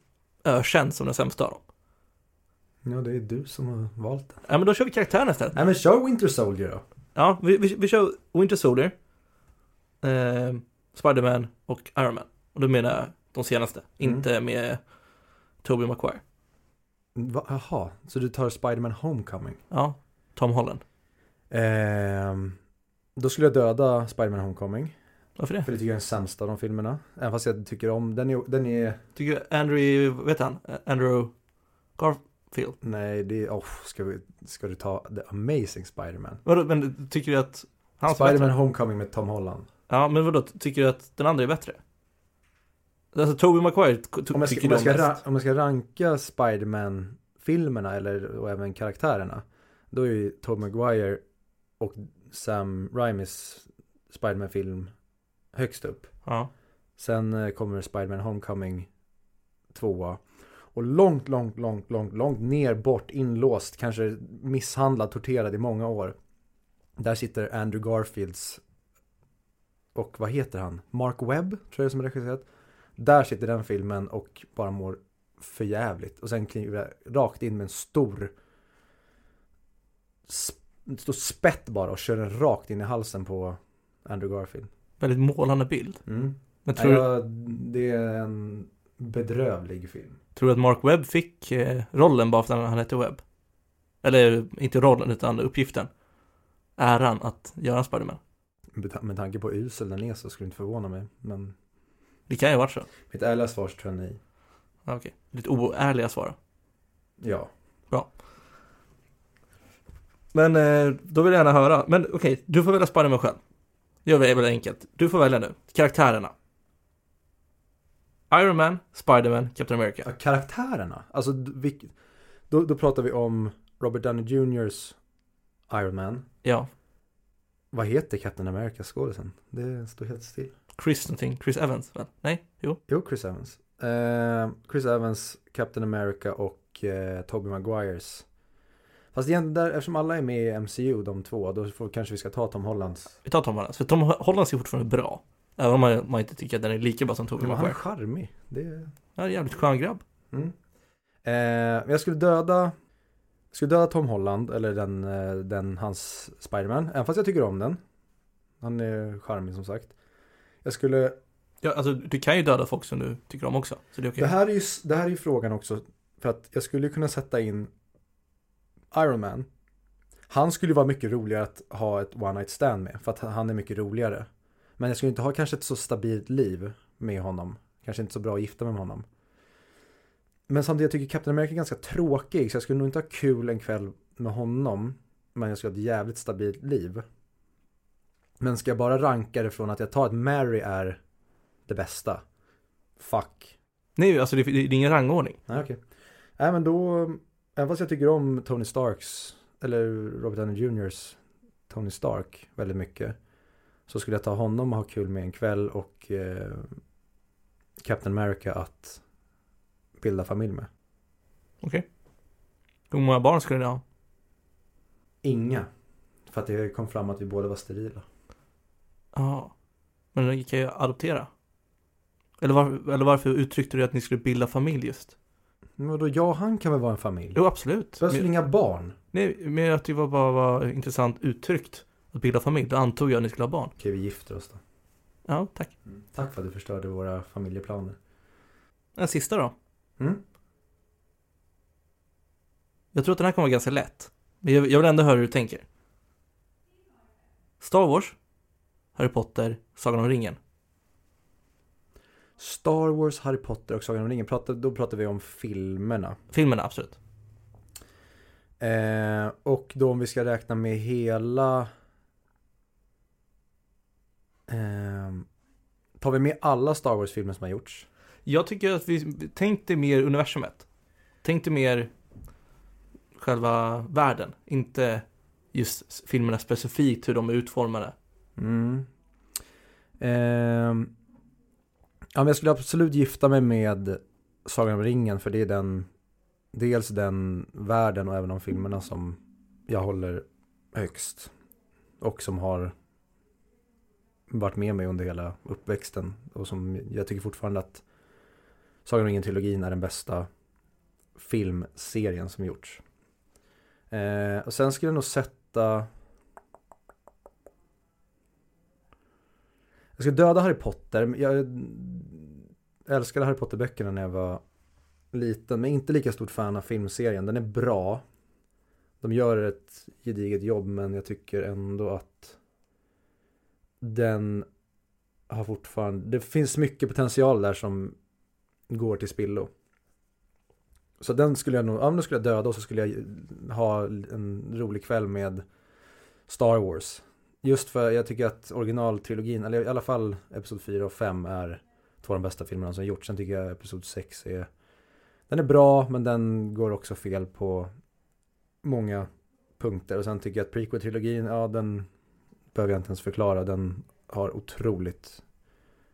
S1: ökänd som den sämsta av dem.
S2: Ja, det är du som har valt den.
S1: Ja men då kör vi karaktärerna istället.
S2: Nej men kör Winter Soldier då.
S1: Ja, vi, vi, vi kör Winter Soldier, eh, Spider-Man och Iron Man. Och då menar jag de senaste,
S2: Mm.
S1: inte med Tobey Maguire.
S2: Va, jaha, så du tar Spider-Man Homecoming?
S1: Ja, Tom Holland.
S2: Ehm, då skulle jag döda Spider-Man Homecoming.
S1: Varför det?
S2: För det tycker jag är den sämsta av de filmerna. Även fast jag tycker om, den är, den är
S1: Tycker du Andrew, vet han? Andrew Garfield.
S2: nej det är, oh, ska, vi, ska du ta The Amazing Spider-Man?
S1: Vadå, men tycker du att han
S2: Spider-Man? Homecoming med Tom Holland.
S1: Ja, men vadå, tycker du att den andra är bättre? Alltså Tobey Maguire
S2: Om jag, ska,
S1: tycker
S2: om, jag ska,
S1: om
S2: ra,
S1: mest.
S2: om jag ska ranka Spider-Man-filmerna eller och även karaktärerna. Då är ju Tobey Maguire och Sam Raimis Spider-Man-film högst upp.
S1: Ja.
S2: Sen eh, kommer Spider-Man Homecoming tvåa. Och långt, långt, långt, långt, långt ner bort, inlåst, kanske misshandlad, torterad i många år. Där sitter Andrew Garfields och vad heter han? Mark Webb, tror jag det är som är regisserat. Där sitter den filmen och bara mår förjävligt. Och sen kliver jag rakt in med en stor en stor spett bara och kör den rakt in i halsen på Andrew Garfield.
S1: Väldigt målande bild.
S2: Mm.
S1: Men tror,
S2: jag, det är en bedrövlig film.
S1: tror du att Mark Webb fick eh, rollen bara för att han hette Webb? Eller inte rollen, utan uppgiften. Äran att göra Spiderman.
S2: Med, ta- med tanke på usel den är så skulle det inte förvåna mig. Men
S1: Det kan ju ha varit så.
S2: mitt ärliga svar så tror jag nej.
S1: Ja, Okej, lite oärliga svar.
S2: Ja.
S1: Men eh, då vill jag gärna höra. Men okej, du får välja Spiderman själv. Det gör vi väldigt enkelt. Du får välja nu. Karaktärerna. Iron Man, Spiderman, Captain America.
S2: Ja, Karaktärerna. Alltså, då, då pratar vi om Robert Downey Jr.'s Iron Man.
S1: Ja,
S2: Vad heter Captain America skådisen? Det står helt still.
S1: Chris någonting. Chris Evans, väl? Nej? Jo.
S2: Jo, Chris Evans. Eh, Chris Evans, Captain America och eh, Tobey Maguires. Fast igen, där, eftersom alla är med i MCU, de två, då får, kanske vi ska ta Tom Hollands.
S1: Vi tar Tom Holland. För Tom Holland är fortfarande bra. Även om man, man inte tycker att den är lika bra som Tobey
S2: Men han är
S1: Maguire.
S2: charmig. Det är...
S1: Han är jävligt skön grabb.
S2: Mm. Eh, jag skulle döda jag skulle döda Tom Holland eller den, eh, den hans Spiderman. Även fast jag tycker om den. Han är charmig som sagt. Jag skulle,
S1: Ja, alltså du kan ju döda folk som du tycker om också. Så det är okej.
S2: det, här är ju, det här är ju frågan också. För att jag skulle kunna sätta in Iron Man. Han skulle vara mycket roligare att ha ett one night stand med. För att han är mycket roligare. Men jag skulle inte ha kanske ett så stabilt liv med honom. Kanske inte så bra att gifta mig med honom. Men samtidigt, jag tycker Captain America är ganska tråkig. Så jag skulle nog inte ha kul en kväll med honom. Men jag skulle ha ett jävligt stabilt liv. Men ska jag bara ranka det från att jag tar att Mary är det bästa. Fuck.
S1: Nej, alltså det, det är ingen rangordning.
S2: Nej, okej. Nej, men då, även fast jag tycker om Tony Starks, eller Robert Downey Jr.'s Tony Stark väldigt mycket. Så skulle jag ta honom och ha kul med en kväll och eh, Captain America att bilda familj med.
S1: Okej. Hur många barn skulle ni ha?
S2: Inga. För att det kom fram att vi båda var sterila.
S1: Ja. Men ni kan ju adoptera. Eller, var, eller varför uttryckte du att ni skulle bilda familj just?
S2: Men vadå, jag och han kan väl vara en familj?
S1: Jo, absolut.
S2: Behövs väl inga barn?
S1: nej, men tyckte det var bara var intressant uttryckt. Att bilda familj. Då antog jag att ni skulle ha barn.
S2: Okej, vi gifter oss då.
S1: Ja, tack.
S2: Tack för att du förstörde våra familjeplaner.
S1: Den sista då.
S2: Mm?
S1: Jag tror att den här kommer vara ganska lätt. Men jag, jag vill ändå höra hur du tänker. Star Wars, Harry Potter, Sagan om ringen.
S2: Star Wars, Harry Potter och Sagan om ringen, pratar, då pratar vi om filmerna.
S1: Filmerna, absolut.
S2: Eh, och då om vi ska räkna med hela... Eh, tar vi med alla Star Wars-filmer som har gjorts?
S1: Jag tycker att vi tänkte mer universumet. Tänkte mer själva världen, inte just filmerna specifikt hur de är utformade.
S2: Mm. Ehm, ja, men jag skulle absolut gifta mig med Sagan om ringen för det är den dels den världen och även de filmerna som jag håller högst och som har varit med mig under hela uppväxten och som jag tycker fortfarande att Sagan om ringen-trilogin är den bästa filmserien som gjorts. Eh, och sen skulle jag nog sätta Jag ska döda Harry Potter. Jag älskade Harry Potter-böckerna när jag var liten. Men inte lika stort fan av filmserien. Den är bra. De gör ett gediget jobb men jag tycker ändå att den har fortfarande, det finns mycket potential där som går till spillo. Så den skulle jag nog, ja men då skulle jag döda och så skulle jag ha en rolig kväll med Star Wars. Just för jag tycker att originaltrilogin, eller i alla fall Episod 4 och 5 är två av de bästa filmerna som gjorts. Sen tycker jag Episod 6 är Den är bra men den går också fel på många punkter. Och sen tycker jag att prequel-trilogin, ja den behöver jag inte ens förklara. Den har otroligt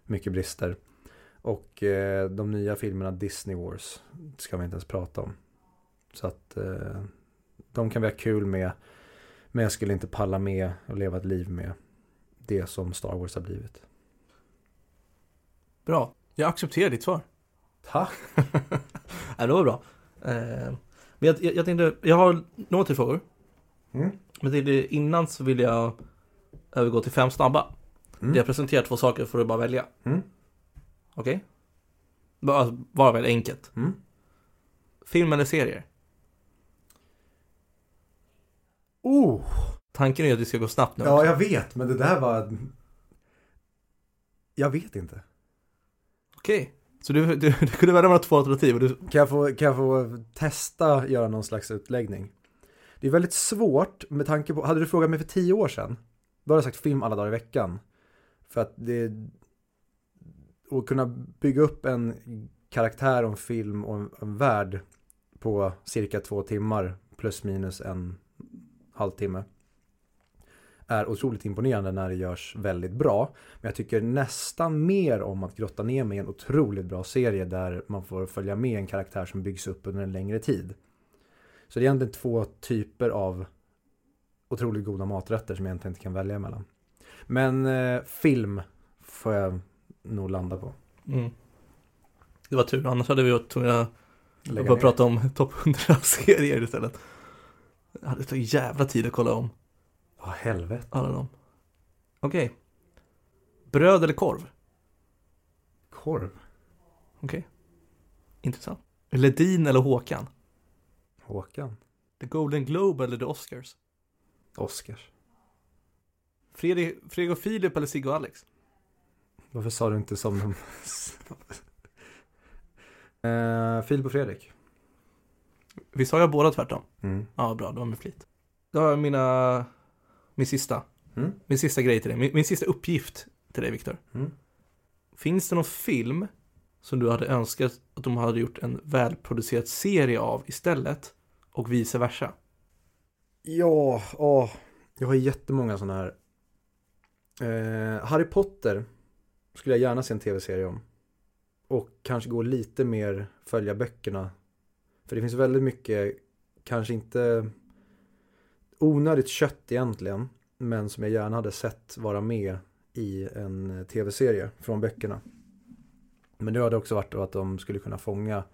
S2: mycket brister. Och eh, de nya filmerna Disney Wars ska vi inte ens prata om. Så att eh, de kan vi ha kul med. Men jag skulle inte palla med och leva ett liv med det som Star Wars har blivit.
S1: Bra. Jag accepterar ditt svar.
S2: Tack!
S1: ja, det var bra. Eh, men jag, jag, jag tänkte, jag har några till frågor.
S2: Mm.
S1: Men tänkte, innan så vill jag övergå till fem snabba.
S2: Mm.
S1: Jag presenterar två saker för att bara välja.
S2: Mm.
S1: Okej? Bara, bara väldigt enkelt.
S2: Mm.
S1: Film eller serier?
S2: Oh!
S1: Tanken är att vi ska gå snabbt nu.
S2: Ja, jag vet, men det där var... Jag vet inte.
S1: Okej. Så du, du, du kunde välja mellan två alternativ du...
S2: Kan jag, få, kan jag få testa göra någon slags utläggning? Det är väldigt svårt med tanke på, hade du frågat mig för tio år sedan, då hade jag sagt film alla dagar i veckan. För att det, att kunna bygga upp en karaktär en film och en, en värld på cirka två timmar plus minus en halvtimme är otroligt imponerande när det görs väldigt bra. Men jag tycker nästan mer om att grotta ner mig i en otroligt bra serie där man får följa med en karaktär som byggs upp under en längre tid. Så det är egentligen två typer av otroligt goda maträtter som jag egentligen inte kan välja mellan. Men eh, film får jag nog landa på.
S1: Mm. Det var tur, annars hade vi varit tvungna att prata om topp 100-serier istället. Det tagit jävla tid att kolla om
S2: Ja, helvete.
S1: alla dem. Okej. Bröd eller korv?
S2: Korv.
S1: Okej. Intressant. Ledin eller Håkan?
S2: Håkan.
S1: The Golden Globe eller The Oscars?
S2: Oscars.
S1: Fredrik, Fredrik och Filip eller Sigge och Alex?
S2: Varför sa du inte som de... uh, Filip och Fredrik.
S1: Vi sa ju båda tvärtom.
S2: Mm.
S1: Ja, bra, det var med flit. Då har jag mina, min sista,
S2: Mm.
S1: min sista grej till dig, min, min sista uppgift till dig Viktor.
S2: Mm.
S1: Finns det någon film som du hade önskat att de hade gjort en välproducerad serie av istället och vice versa?
S2: Ja, åh. Jag har jättemånga sådana här. Eh, Harry Potter skulle jag gärna se en tv-serie om. Och kanske gå lite mer följa böckerna. För det finns väldigt mycket, kanske inte onödigt kött egentligen. Men som jag gärna hade sett vara med i en tv-serie från böckerna. Men det hade också varit då att de skulle kunna fånga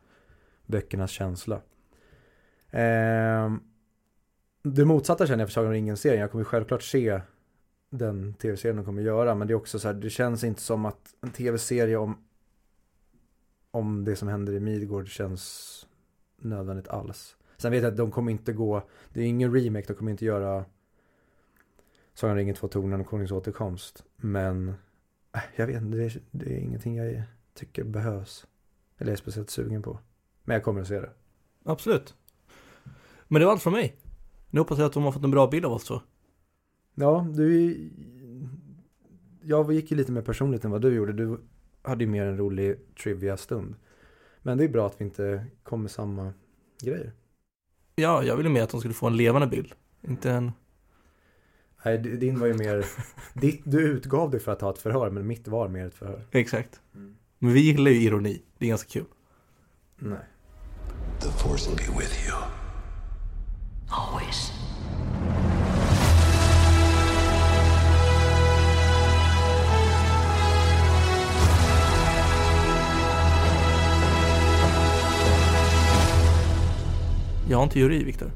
S2: böckernas känsla. Eh, det motsatta känner jag för Sagan om ringen-serien. Jag kommer självklart se den tv-serien de kommer göra. Men det är också så här, det känns inte som att en tv-serie om, om det som händer i Midgård känns nödvändigt alls. Sen vet jag att de kommer inte gå, det är ingen remake, de kommer inte göra Sagan ringen, två tornen och Konungens återkomst. Men äh, jag vet inte, det är, det är ingenting jag tycker behövs. Eller är speciellt sugen på. Men jag kommer att se det.
S1: Absolut. Men det var allt från mig. Nu hoppas jag att de har fått en bra bild av oss två.
S2: Ja, du... Jag gick ju lite mer personligt än vad du gjorde. Du hade ju mer en rolig trivia-stund. Men det är bra att vi inte kom med samma grejer.
S1: Ja, jag ville mer att de skulle få en levande bild. Inte en...
S2: Nej, din var ju mer... ditt, du utgav dig för att ha ett förhör, men mitt var mer ett förhör.
S1: Exakt. Men vi gillar ju ironi. Det är ganska kul.
S2: Nej.
S3: The Force will be with you.
S4: Always.
S1: Jag har en teori, Viktor.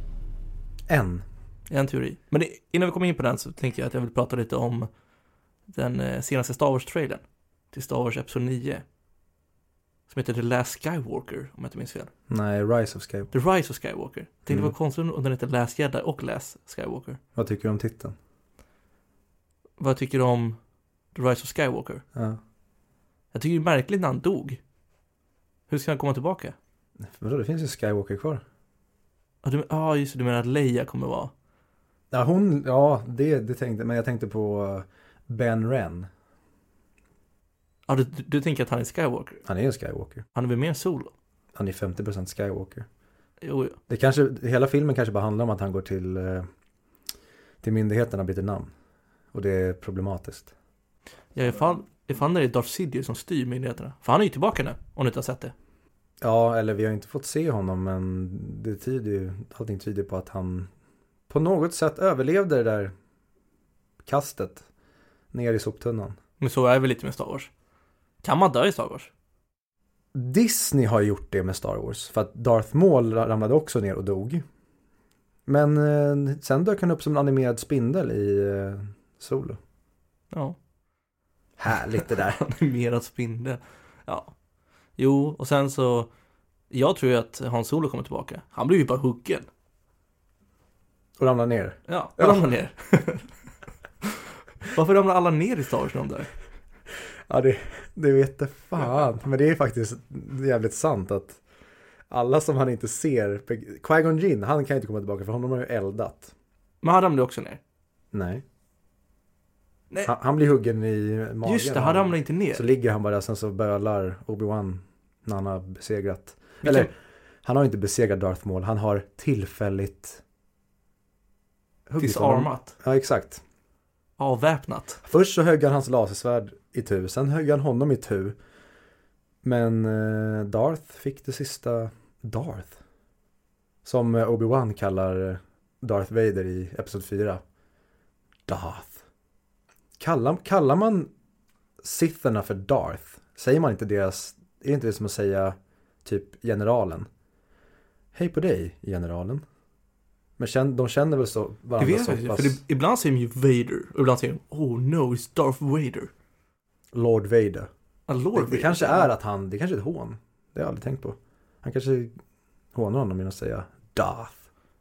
S2: En.
S1: En teori. Men det, innan vi kommer in på den så tänkte jag att jag vill prata lite om den eh, senaste Star Wars-trailern. Till Star Wars Episod 9. Som heter The Last Skywalker, om jag inte minns fel.
S2: Nej, Rise of Skywalker.
S1: The Rise of Skywalker. Jag tänkte
S2: Mm.
S1: det var konstigt om den heter Last Jedi och Last Skywalker.
S2: Vad tycker du om titeln?
S1: Vad tycker du om The Rise of Skywalker?
S2: Ja.
S1: Jag tycker det är märkligt när han dog. Hur ska han komma tillbaka?
S2: Vadå, det finns ju Skywalker kvar.
S1: Ja, du, ah, just det, du menar att Leia kommer vara...
S2: Ja, hon, ja, det, det tänkte, men jag tänkte på uh, Ben Ren.
S1: Ja, du, du, du tänker att han är Skywalker?
S2: Han är en Skywalker.
S1: Han är väl mer solo?
S2: Han är 50% Skywalker.
S1: Jo, jo.
S2: Det kanske, hela filmen kanske bara handlar om att han går till, eh, till myndigheterna och byter namn. Och det är problematiskt.
S1: Ja, ifall, ifall det är Darth Sidious som styr myndigheterna. För han är ju tillbaka nu, om du inte har sett det.
S2: Ja, eller vi har inte fått se honom men det tyder ju, allting tyder på att han på något sätt överlevde det där kastet ner i soptunnan.
S1: Men så är det väl lite med Star Wars. Kan man dö i Star Wars?
S2: Disney har gjort det med Star Wars för att Darth Maul ramlade också ner och dog. Men eh, sen dök han upp som en animerad spindel i eh, Solo.
S1: Ja.
S2: Härligt det där.
S1: Animerad spindel. Ja. Jo, och sen så... Jag tror ju att Hans Solo kommer tillbaka. Han blir ju bara huggen.
S2: Och ramlade ner.
S1: Ja,
S2: Ja.
S1: ramlar ner. Varför ramlar alla ner i Star Wars när de dör?
S2: Ja, det, det vet fan. Men det är faktiskt jävligt sant att alla som han inte ser, Qui-Gon Jinn, han kan inte komma tillbaka för honom har ju eldat.
S1: Men han ramlar också ner.
S2: Nej.
S1: Nej,
S2: Han, han blir huggen i magen.
S1: just det, han ramlar inte ner.
S2: Så ligger han bara sen så bölar Obi-Wan när han har besegrat.
S1: Vilken-
S2: Eller, han har inte besegrat Darth Maul, han har tillfälligt.
S1: Disarmat.
S2: Ja, exakt.
S1: Avväpnat.
S2: Först så högg han hans lasersvärd i tu, sen högg han honom i tu. Men eh, Darth fick det sista Darth. Som eh, Obi-Wan kallar Darth Vader i Episod 4. Darth. Kallar, kallar man Sitherna för Darth? Säger man inte deras, är inte det som att säga typ generalen? Hej på dig, generalen. Men känn, de känner väl så
S1: Det
S2: varandra
S1: vet
S2: så
S1: jag
S2: pass.
S1: för det, ibland säger de ju Vader, och ibland säger de Oh no, it's Darth Vader.
S2: Lord Vader.
S1: Ah, Lord
S2: Det,
S1: Vader.
S2: det kanske är att han, det kanske är ett hån. Det har jag aldrig tänkt på. Han kanske hånar honom genom att säga Darth.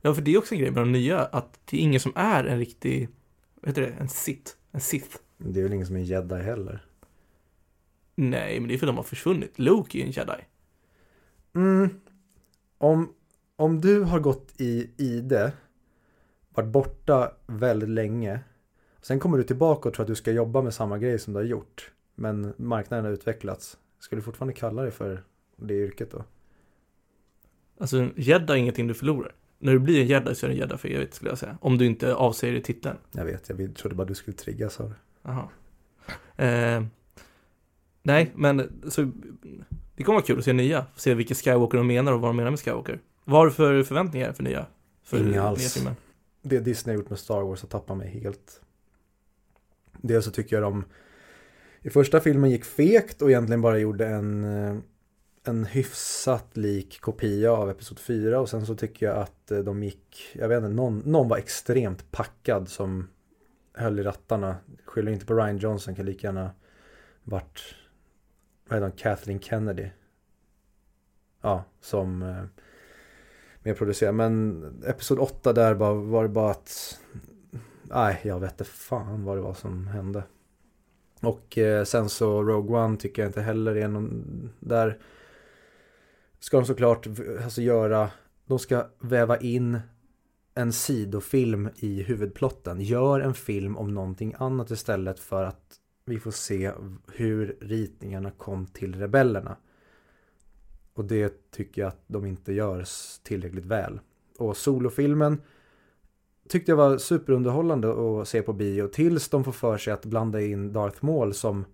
S1: Ja, för det är också en grej med de nya, att det är ingen som är en riktig, vad heter det, en Sith. En Sith.
S2: Det är väl ingen som är en jedi heller.
S1: Nej, men det är för att de har försvunnit. Luke är en jedi.
S2: Mm. Om, om du har gått i ide, varit borta väldigt länge, sen kommer du tillbaka och tror att du ska jobba med samma grej som du har gjort, men marknaden har utvecklats, ska du fortfarande kalla dig för det yrket då?
S1: Alltså, en jedi är ingenting du förlorar. När du blir en jedi så är du en jedi för evigt skulle jag säga. Om du inte avsäger i titeln.
S2: Jag vet, jag trodde bara du skulle triggas av det.
S1: Eh, nej, men så det kommer vara kul att se nya. Se vilka Skywalker de menar och vad de menar med Skywalker. Vad har du för förväntningar för nya? För
S2: Inga
S1: nya
S2: alls.
S1: filmer?
S2: Det Disney har gjort med Star Wars har tappat mig helt. Dels så tycker jag de i första filmen gick fegt och egentligen bara gjorde en, eh, en hyfsat lik kopia av Episod 4 och sen så tycker jag att eh, de gick, jag vet inte, någon, någon var extremt packad som höll i rattarna. Skyller inte på Ryan Johnson, kan lika gärna varit, vad heter hon, Kathleen Kennedy. Ja, som eh, mer producerad. Men Episod 8 där bara, var det bara att, nej jag vet inte fan vad det var som hände. Och eh, sen så Rogue One tycker jag inte heller är någon, där ska de såklart alltså göra, de ska väva in en sidofilm i huvudplotten. Gör en film om någonting annat istället för att vi får se hur ritningarna kom till rebellerna. Och det tycker jag att de inte gör tillräckligt väl. Och solofilmen tyckte jag var superunderhållande att se på bio tills de får för sig att blanda in Darth Maul som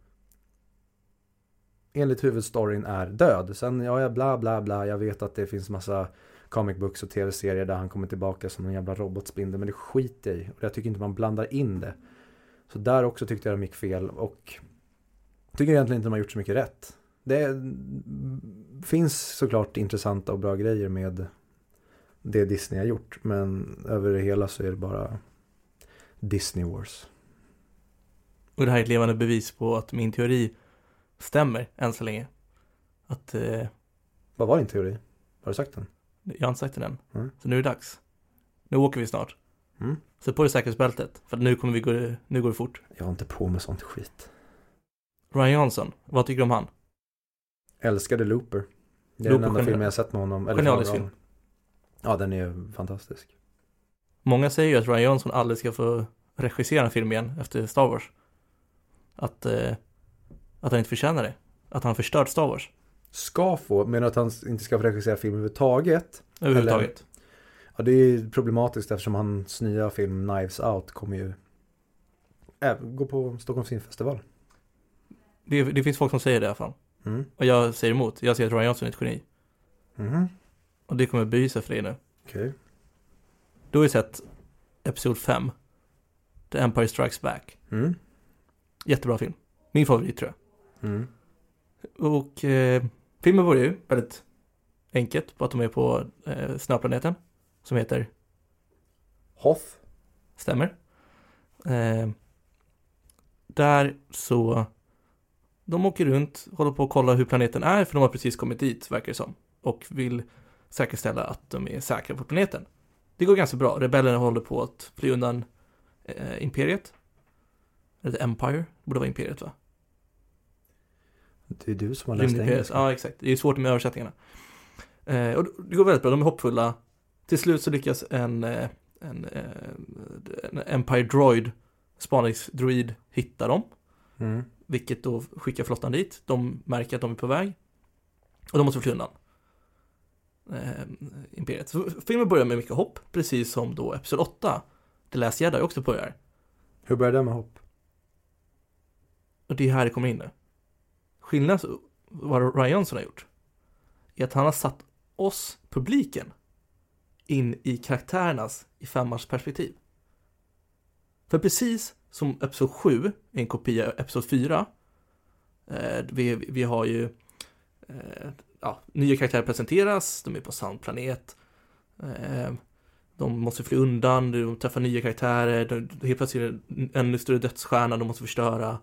S2: enligt huvudstoryn är död. Sen, ja, ja, bla bla bla, jag vet att det finns massa comic books och tv-serier där han kommer tillbaka som en jävla robotspindel, men det skiter jag i. Och jag tycker inte man blandar in det. Så där också tyckte jag de gick fel och tycker egentligen inte de har gjort så mycket rätt. Det finns såklart intressanta och bra grejer med det Disney har gjort, men över det hela så är det bara Disney Wars.
S1: Och det här är ett levande bevis på att min teori stämmer än så länge. Att eh,
S2: Vad var din teori? Har du sagt den?
S1: jag har inte sagt det än.
S2: Mm.
S1: Så nu är det dags. Nu åker vi snart.
S2: Mm.
S1: Sätt på dig säkerhetsbältet. För nu kommer vi gå, nu går det fort.
S2: Jag har inte på med sånt skit.
S1: Ryan Johnson, vad tycker du om han?
S2: Älskade Looper. Det är
S1: Looper
S2: den enda filmen jag sett med honom. Eller
S1: genialisk
S2: honom. Ja, den är fantastisk.
S1: Många säger ju att Ryan Johnson aldrig ska få regissera en film igen efter Star Wars. Att, eh, att han inte förtjänar det. Att han förstört Star Wars.
S2: Ska få, men att han inte ska få regissera film överhuvudtaget.
S1: Överhuvudtaget.
S2: Ja, det är problematiskt eftersom hans nya film Knives Out kommer ju äh, gå på Stockholms filmfestival.
S1: Det, det finns folk som säger det i alla fall.
S2: Mm.
S1: Och jag säger emot. Jag säger att Ryan Johnson är ett geni.
S2: Mhm.
S1: Och det kommer bevisa för dig nu.
S2: Okej.
S1: Du har ju sett Episod 5. The Empire Strikes Back.
S2: Mm.
S1: Jättebra film. Min favorit tror jag.
S2: Mm.
S1: Och eh, filmen börjar ju väldigt enkelt på att de är på eh, snöplaneten. Som heter
S2: Hoth.
S1: Stämmer. Eh, där så, de åker runt, håller på att kolla hur planeten är, för de har precis kommit dit, verkar det som. Och vill säkerställa att de är säkra på planeten. Det går ganska bra. Rebellerna håller på att fly undan eh, Imperiet. Eller Empire, borde vara Imperiet va?
S2: Det är du som har läst engelska.
S1: Ja, exakt. Det är svårt med översättningarna. Eh, och det går väldigt bra, de är hoppfulla. Till slut så lyckas en, eh, en, eh, en Empire Droid, spaningsdroid, hitta dem.
S2: Mm.
S1: Vilket då skickar flottan dit. De märker att de är på väg. Och de måste fly undan. Eh, Imperiet. Så filmen börjar med mycket hopp, precis som då Episod 8, The Last Jedi också börjar.
S2: Hur började det med hopp?
S1: Och det är här det kommer in nu. Skillnaden vad Ryan Johnson har gjort är att han har satt oss, publiken, in i karaktärernas i femmars perspektiv. För precis som Episod 7 är en kopia av Episod 4, eh, vi, vi har ju eh, ja, nya karaktärer presenteras, de är på Sandplanet, eh, de måste fly undan, de träffar nya karaktärer, de, helt plötsligt är det en ännu större dödsstjärna de måste förstöra.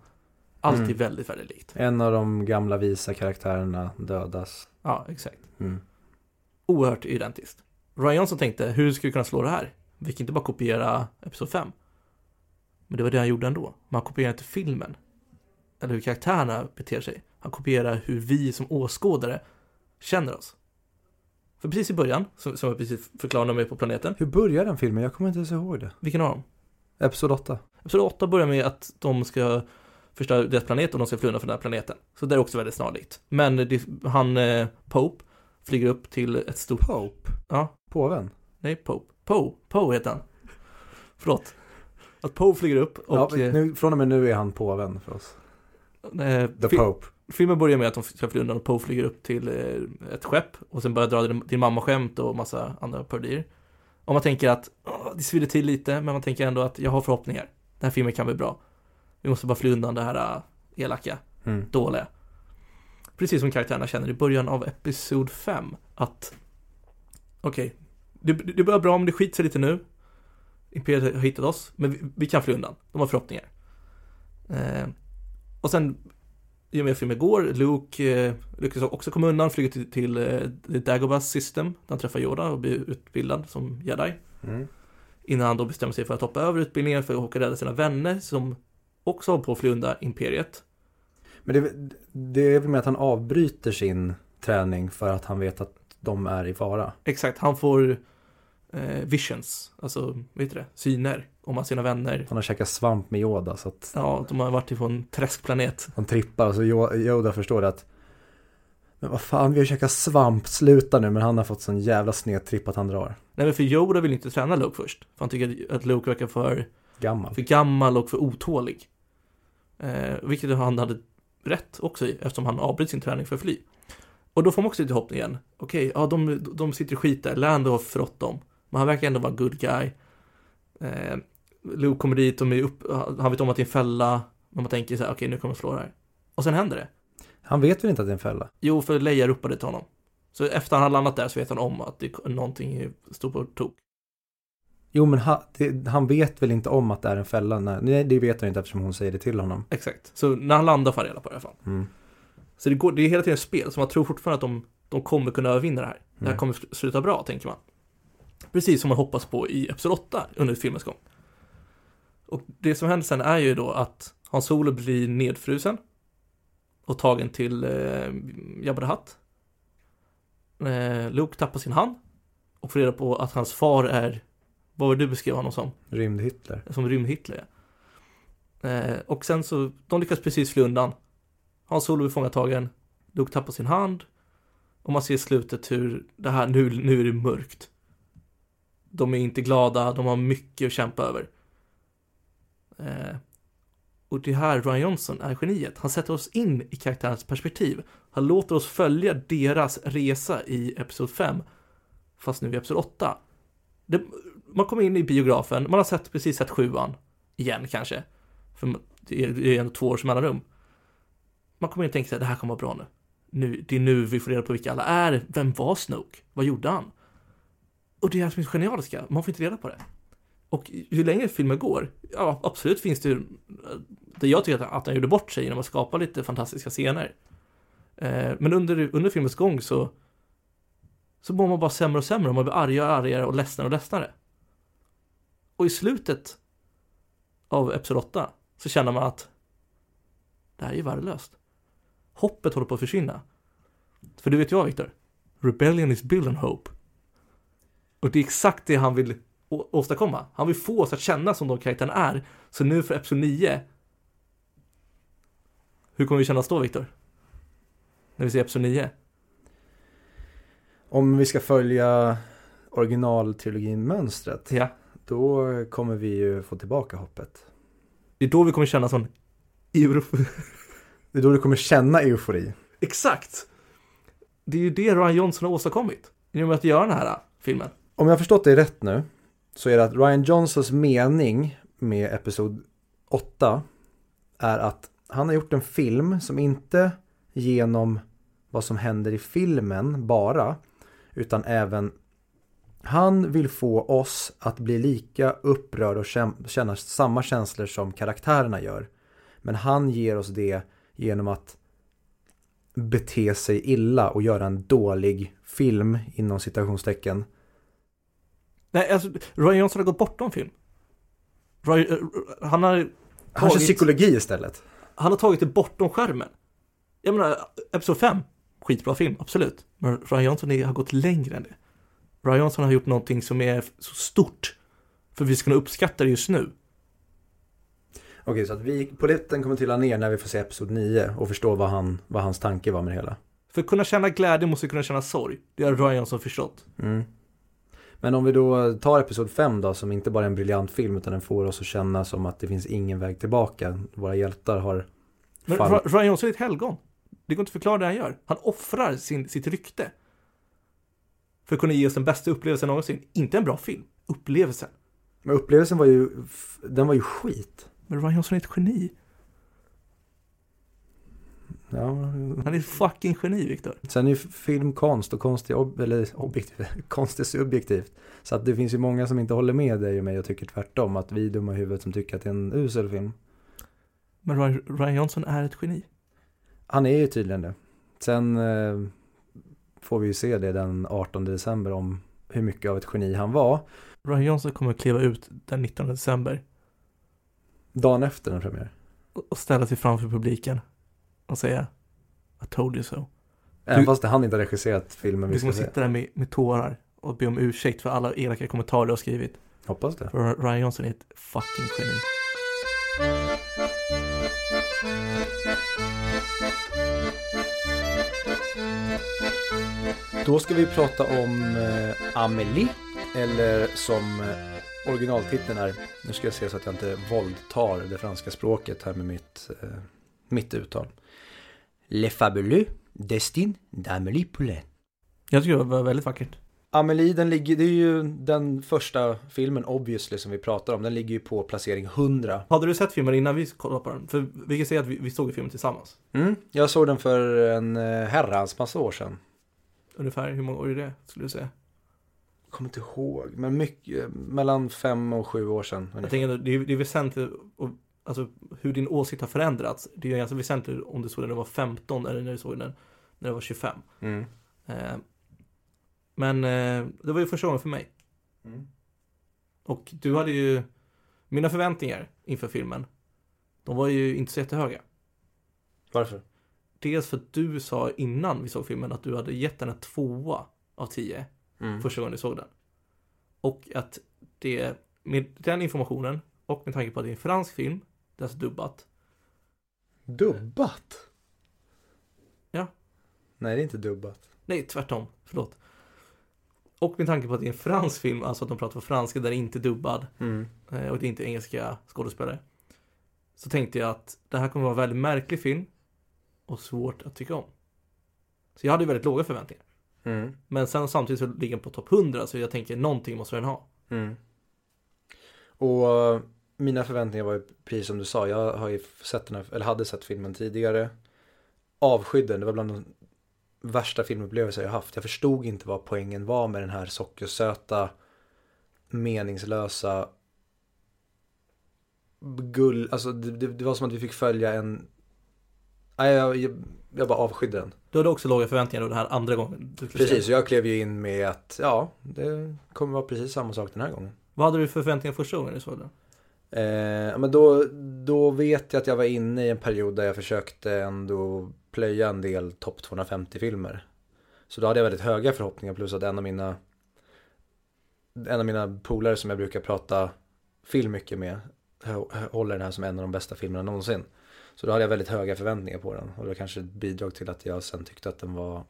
S1: Allt är
S2: Mm.
S1: väldigt, väldigt likt.
S2: En av de gamla visa karaktärerna dödas.
S1: Ja, exakt.
S2: Mm.
S1: Oerhört identiskt. Ryan Johnson tänkte, hur ska vi kunna slå det här? Vi kan inte bara kopiera Episod 5. Men det var det han gjorde ändå. Man kopierar inte filmen. Eller hur karaktärerna beter sig. Han kopierar hur vi som åskådare känner oss. För precis i början, som, som jag precis förklarade när vi är på planeten.
S2: Hur börjar den filmen? Jag kommer inte ens ihåg det.
S1: Vilken av dem?
S2: Episod 8.
S1: Episod 8 börjar med att de ska förstöra deras planet och de ska fly undan från den här planeten. Så det är också väldigt snarlikt. Men det, han, eh, Pope, flyger upp till ett stort...
S2: Pope?
S1: Ja,
S2: Påven?
S1: Nej, Pope. Poe. Poe heter han. Förlåt. Att Poe flyger upp och...
S2: ja, nu, från och med nu är han påven för oss.
S1: eh,
S2: The
S1: fi-
S2: Pope.
S1: Filmen börjar med att de ska fly undan och Poe flyger upp till eh, ett skepp och sen börjar dra din, din mamma-skämt och massa andra parodier. Och man tänker att åh, det svider till lite, men man tänker ändå att jag har förhoppningar. Den här filmen kan bli bra. Vi måste bara fly undan det här äh, elaka,
S2: Mm.
S1: dåliga. Precis som karaktärerna känner i början av episod 5 att okej, det, det börjar bra men det skiter sig lite nu. Imperiet har hittat oss, men vi, vi kan fly undan. De har förhoppningar. Eh, och sen, i och med filmen går, Luke eh, lyckas också komma undan, flyger till, till eh, The Dagobah System, där han träffar Yoda och blir utbildad som jedi.
S2: Mm.
S1: Innan han då bestämmer sig för att hoppa över utbildningen för att åka och rädda sina vänner som också håller på att fly undan Imperiet.
S2: Men det, det är väl med att han avbryter sin träning för att han vet att de är i fara.
S1: Exakt, han får eh, visions, alltså, vad heter det, syner om sina vänner.
S2: Han har käkat svamp med Yoda så att
S1: Ja, de har varit på en träskplanet.
S2: han trippar och så Yo- Yoda förstår att Men vad fan, vi har käkat svamp, sluta nu. Men han har fått sån jävla snedtripp att han drar.
S1: Nej men för Yoda vill inte träna Luke först. För han tycker att Luke verkar för,
S2: Gammal.
S1: för gammal och för otålig. Eh, vilket han hade rätt också i, eftersom han avbryter sin träning för att fly. Och då får man också lite hopp igen. Okej, ja de, de sitter i skit där, Lando har förrått dem. Men han verkar ändå vara good guy. Eh, Luke kommer dit, de är upp, han vet om att det är en fälla. Men man tänker så här, okej nu kommer de slå det här. Och sen händer det.
S2: Han vet väl inte att det är en fälla?
S1: Jo, för Leia ropade till honom. Så efter han har landat där så vet han om att det, någonting står på tok.
S2: Jo, men ha, det, han vet väl inte om att det är en fälla? Nej, nej, det vet han inte eftersom hon säger det till honom.
S1: Exakt. Så när han landar får han reda på det i alla fall.
S2: Mm.
S1: Så det, går, det är hela tiden ett spel, så man tror fortfarande att de, de kommer kunna övervinna det här. Det här
S2: Mm.
S1: kommer sl- sluta bra, tänker man. Precis som man hoppas på i Episod 8 under filmens gång. Och det som händer sen är ju då att Hans Solo blir nedfrusen och tagen till eh, Jabba the Hutt. Eh, Luke tappar sin hand och får reda på att hans far är, vad var det du beskrev honom som?
S2: Rymd-Hitler.
S1: Som rymd-Hitler ja. eh, Och sen så, de lyckas precis fly undan. Hans Solo blir fångatagen. Luke tappar sin hand. Och man ser i slutet hur det här, nu, nu är det mörkt. De är inte glada, de har mycket att kämpa över. Eh, och det här, Ryan Johnson är geniet. Han sätter oss in i karaktärens perspektiv. Han låter oss följa deras resa i Episod 5. Fast nu i Episod 8. Det, man kommer in i biografen, man har sett, precis sett sjuan. Igen kanske. För det är, ändå två års mellanrum. Man kommer in och tänker att det här kommer vara bra nu. nu. Det är nu vi får reda på vilka alla är. Vem var Snoke? Vad gjorde han? Och det är det som är genialiska, man får inte reda på det. Och ju längre filmen går, ja absolut finns det ju, det jag tycker att, han gjorde bort sig genom att skapa lite fantastiska scener. Eh, men under, under filmens gång så så mår man bara sämre och sämre och man blir argare och argare och ledsnare och ledsnare. Och i slutet av Episod 8 så känner man att det här är ju värdelöst. Hoppet håller på att försvinna. För du vet ju vad Viktor? Rebellion is built on hope. Och det är exakt det han vill å- åstadkomma. Han vill få oss att känna som de karaktärerna är. Så nu för Episod 9 Hur kommer vi känna oss då Viktor? När vi ser Episod 9?
S2: Om vi ska följa originaltrilogin-mönstret,
S1: Ja.
S2: Då kommer vi ju få tillbaka hoppet.
S1: Det är då vi kommer känna sån euro-
S2: Det är då du kommer känna eufori.
S1: Exakt! Det är ju det Ryan Johnson har åstadkommit. Genom att göra den här filmen.
S2: Om jag har förstått det rätt nu, så är det att Ryan Johnsons mening med Episod 8 är att han har gjort en film som inte genom vad som händer i filmen bara, utan även han vill få oss att bli lika upprörda och känna samma känslor som karaktärerna gör. Men han ger oss det genom att bete sig illa och göra en dålig film inom citationstecken.
S1: Nej, alltså, Ryan Johnson har gått bortom film. Ryan, äh, han, har
S2: Han kör
S1: tagit,
S2: psykologi istället.
S1: han har tagit det bortom skärmen. Jag menar, Episod 5, skitbra film, absolut. Men Ryan Johnson har gått längre än det. Ryan Johnson har gjort någonting som är så stort. För vi ska kunna uppskatta det just nu.
S2: Okej, så att vi, polletten kommer trilla ner när vi får se Episod 9 och förstå vad, han, vad hans tanke var med det hela.
S1: För att kunna känna glädje måste vi kunna känna sorg. Det har Ryan Johnson förstått.
S2: Mm. Men om vi då tar Episod 5 då, som inte bara är en briljant film utan den får oss att känna som att det finns ingen väg tillbaka. Våra hjältar har
S1: Men
S2: fall-
S1: Ra- Ryan Johnson är ett helgon. Det går inte att förklara det han gör. Han offrar sin, sitt rykte. För att kunna ge oss den bästa upplevelsen någonsin. Inte en bra film. Upplevelsen.
S2: Men upplevelsen var ju, den var ju skit.
S1: Men Ryan Johnson är ett geni.
S2: Ja,
S1: Han är ett fucking geni, Viktor.
S2: sen är ju film konst och konst är ob- eller objektiv, konst är subjektivt. Så att det finns ju många som inte håller med dig och mig och tycker tvärtom. Att vi är dumma i huvudet som tycker att det är en usel film.
S1: Men Ryan, Johnson är ett geni.
S2: Han är ju tydligen det. Sen eh, får vi ju se det den 18 december om hur mycket av ett geni han var.
S1: Ryan Johnson kommer att kliva ut den 19 december.
S2: Dagen efter den premiär.
S1: och- ställa sig framför publiken. Och säga I told you so.
S2: Även
S1: Du-
S2: fast han inte har regisserat filmen vi
S1: Du
S2: ska
S1: kommer
S2: se.
S1: sitta där med, med tårar. Och be om ursäkt för alla elaka kommentarer du har skrivit.
S2: Hoppas det.
S1: För Ryan Johnson är ett fucking geni.
S2: Då ska vi prata om eh, Eller som eh, originaltiteln är. Nu ska jag se så att jag inte våldtar det franska språket här med mitt, eh, mitt uttal. Le fabuleux destin d'Amélie Poulain.
S1: Jag tycker det var väldigt vackert.
S2: Amelie, den ligger, det är ju den första filmen obviously som vi pratar om. Den ligger ju på placering 100.
S1: Hade du sett filmen innan vi kollade på den? För vi kan säga att vi, vi såg filmen tillsammans.
S2: Mm, jag såg den för en eh, herrans massa år sedan.
S1: Ungefär, hur många år är det skulle du säga?
S2: Kommer inte ihåg, men mycket, mellan fem och sju år sedan.
S1: Jag tänker att det är, det är väsentligt, och, alltså hur din åsikt har förändrats. Det är ganska väsentligt om du såg den när du var 15 eller när du såg den när du var 25.
S2: Mm.
S1: Eh, men eh, det var ju första gången för mig.
S2: Mm.
S1: Och du hade ju, mina förväntningar inför filmen, de var ju inte så jättehöga.
S2: Varför?
S1: Dels för att du sa innan vi såg filmen att du hade gett den en tvåa av tio
S2: Mm.
S1: första gången du såg den. Och att det, med den informationen och med tanke på att det är en fransk film, det är alltså dubbat.
S2: Dubbat?
S1: Ja.
S2: Nej, det är inte dubbat.
S1: Nej, tvärtom, förlåt. Och med tanke på att det är en fransk film, alltså att de pratar på franska där det inte är dubbad
S2: Mm.
S1: eh, och det är inte engelska skådespelare. Så tänkte jag att det här kommer vara en väldigt märklig film och svårt att tycka om. Så jag hade väldigt låga förväntningar.
S2: Mm.
S1: Men sen samtidigt så ligger den på topp 100 så jag tänker någonting måste den ha.
S2: Mm. Och eh, mina förväntningar var ju precis som du sa. Jag har ju sett den här, eller hade sett filmen tidigare. Avskydde den. Det var bland de värsta filmupplevelser jag haft. Jag förstod inte vad poängen var med den här sockersöta, meningslösa gull. Alltså det, det, var som att vi fick följa en... Nej, jag, jag, jag bara avskydde den.
S1: Du hade också låga förväntningar då den här andra gången.
S2: Precis, jag klev ju in med att ja, det kommer vara precis samma sak den här gången.
S1: Vad hade du för förväntningar första gången du såg den?
S2: Eh, men då, då vet jag att jag var inne i en period där jag försökte ändå plöja en del topp 250 filmer. Så då hade jag väldigt höga förhoppningar plus att en av mina en av mina polare som jag brukar prata film mycket med hå- håller den här som en av de bästa filmerna någonsin. Så då hade jag väldigt höga förväntningar på den och det kanske ett bidrag till att jag sen tyckte att den var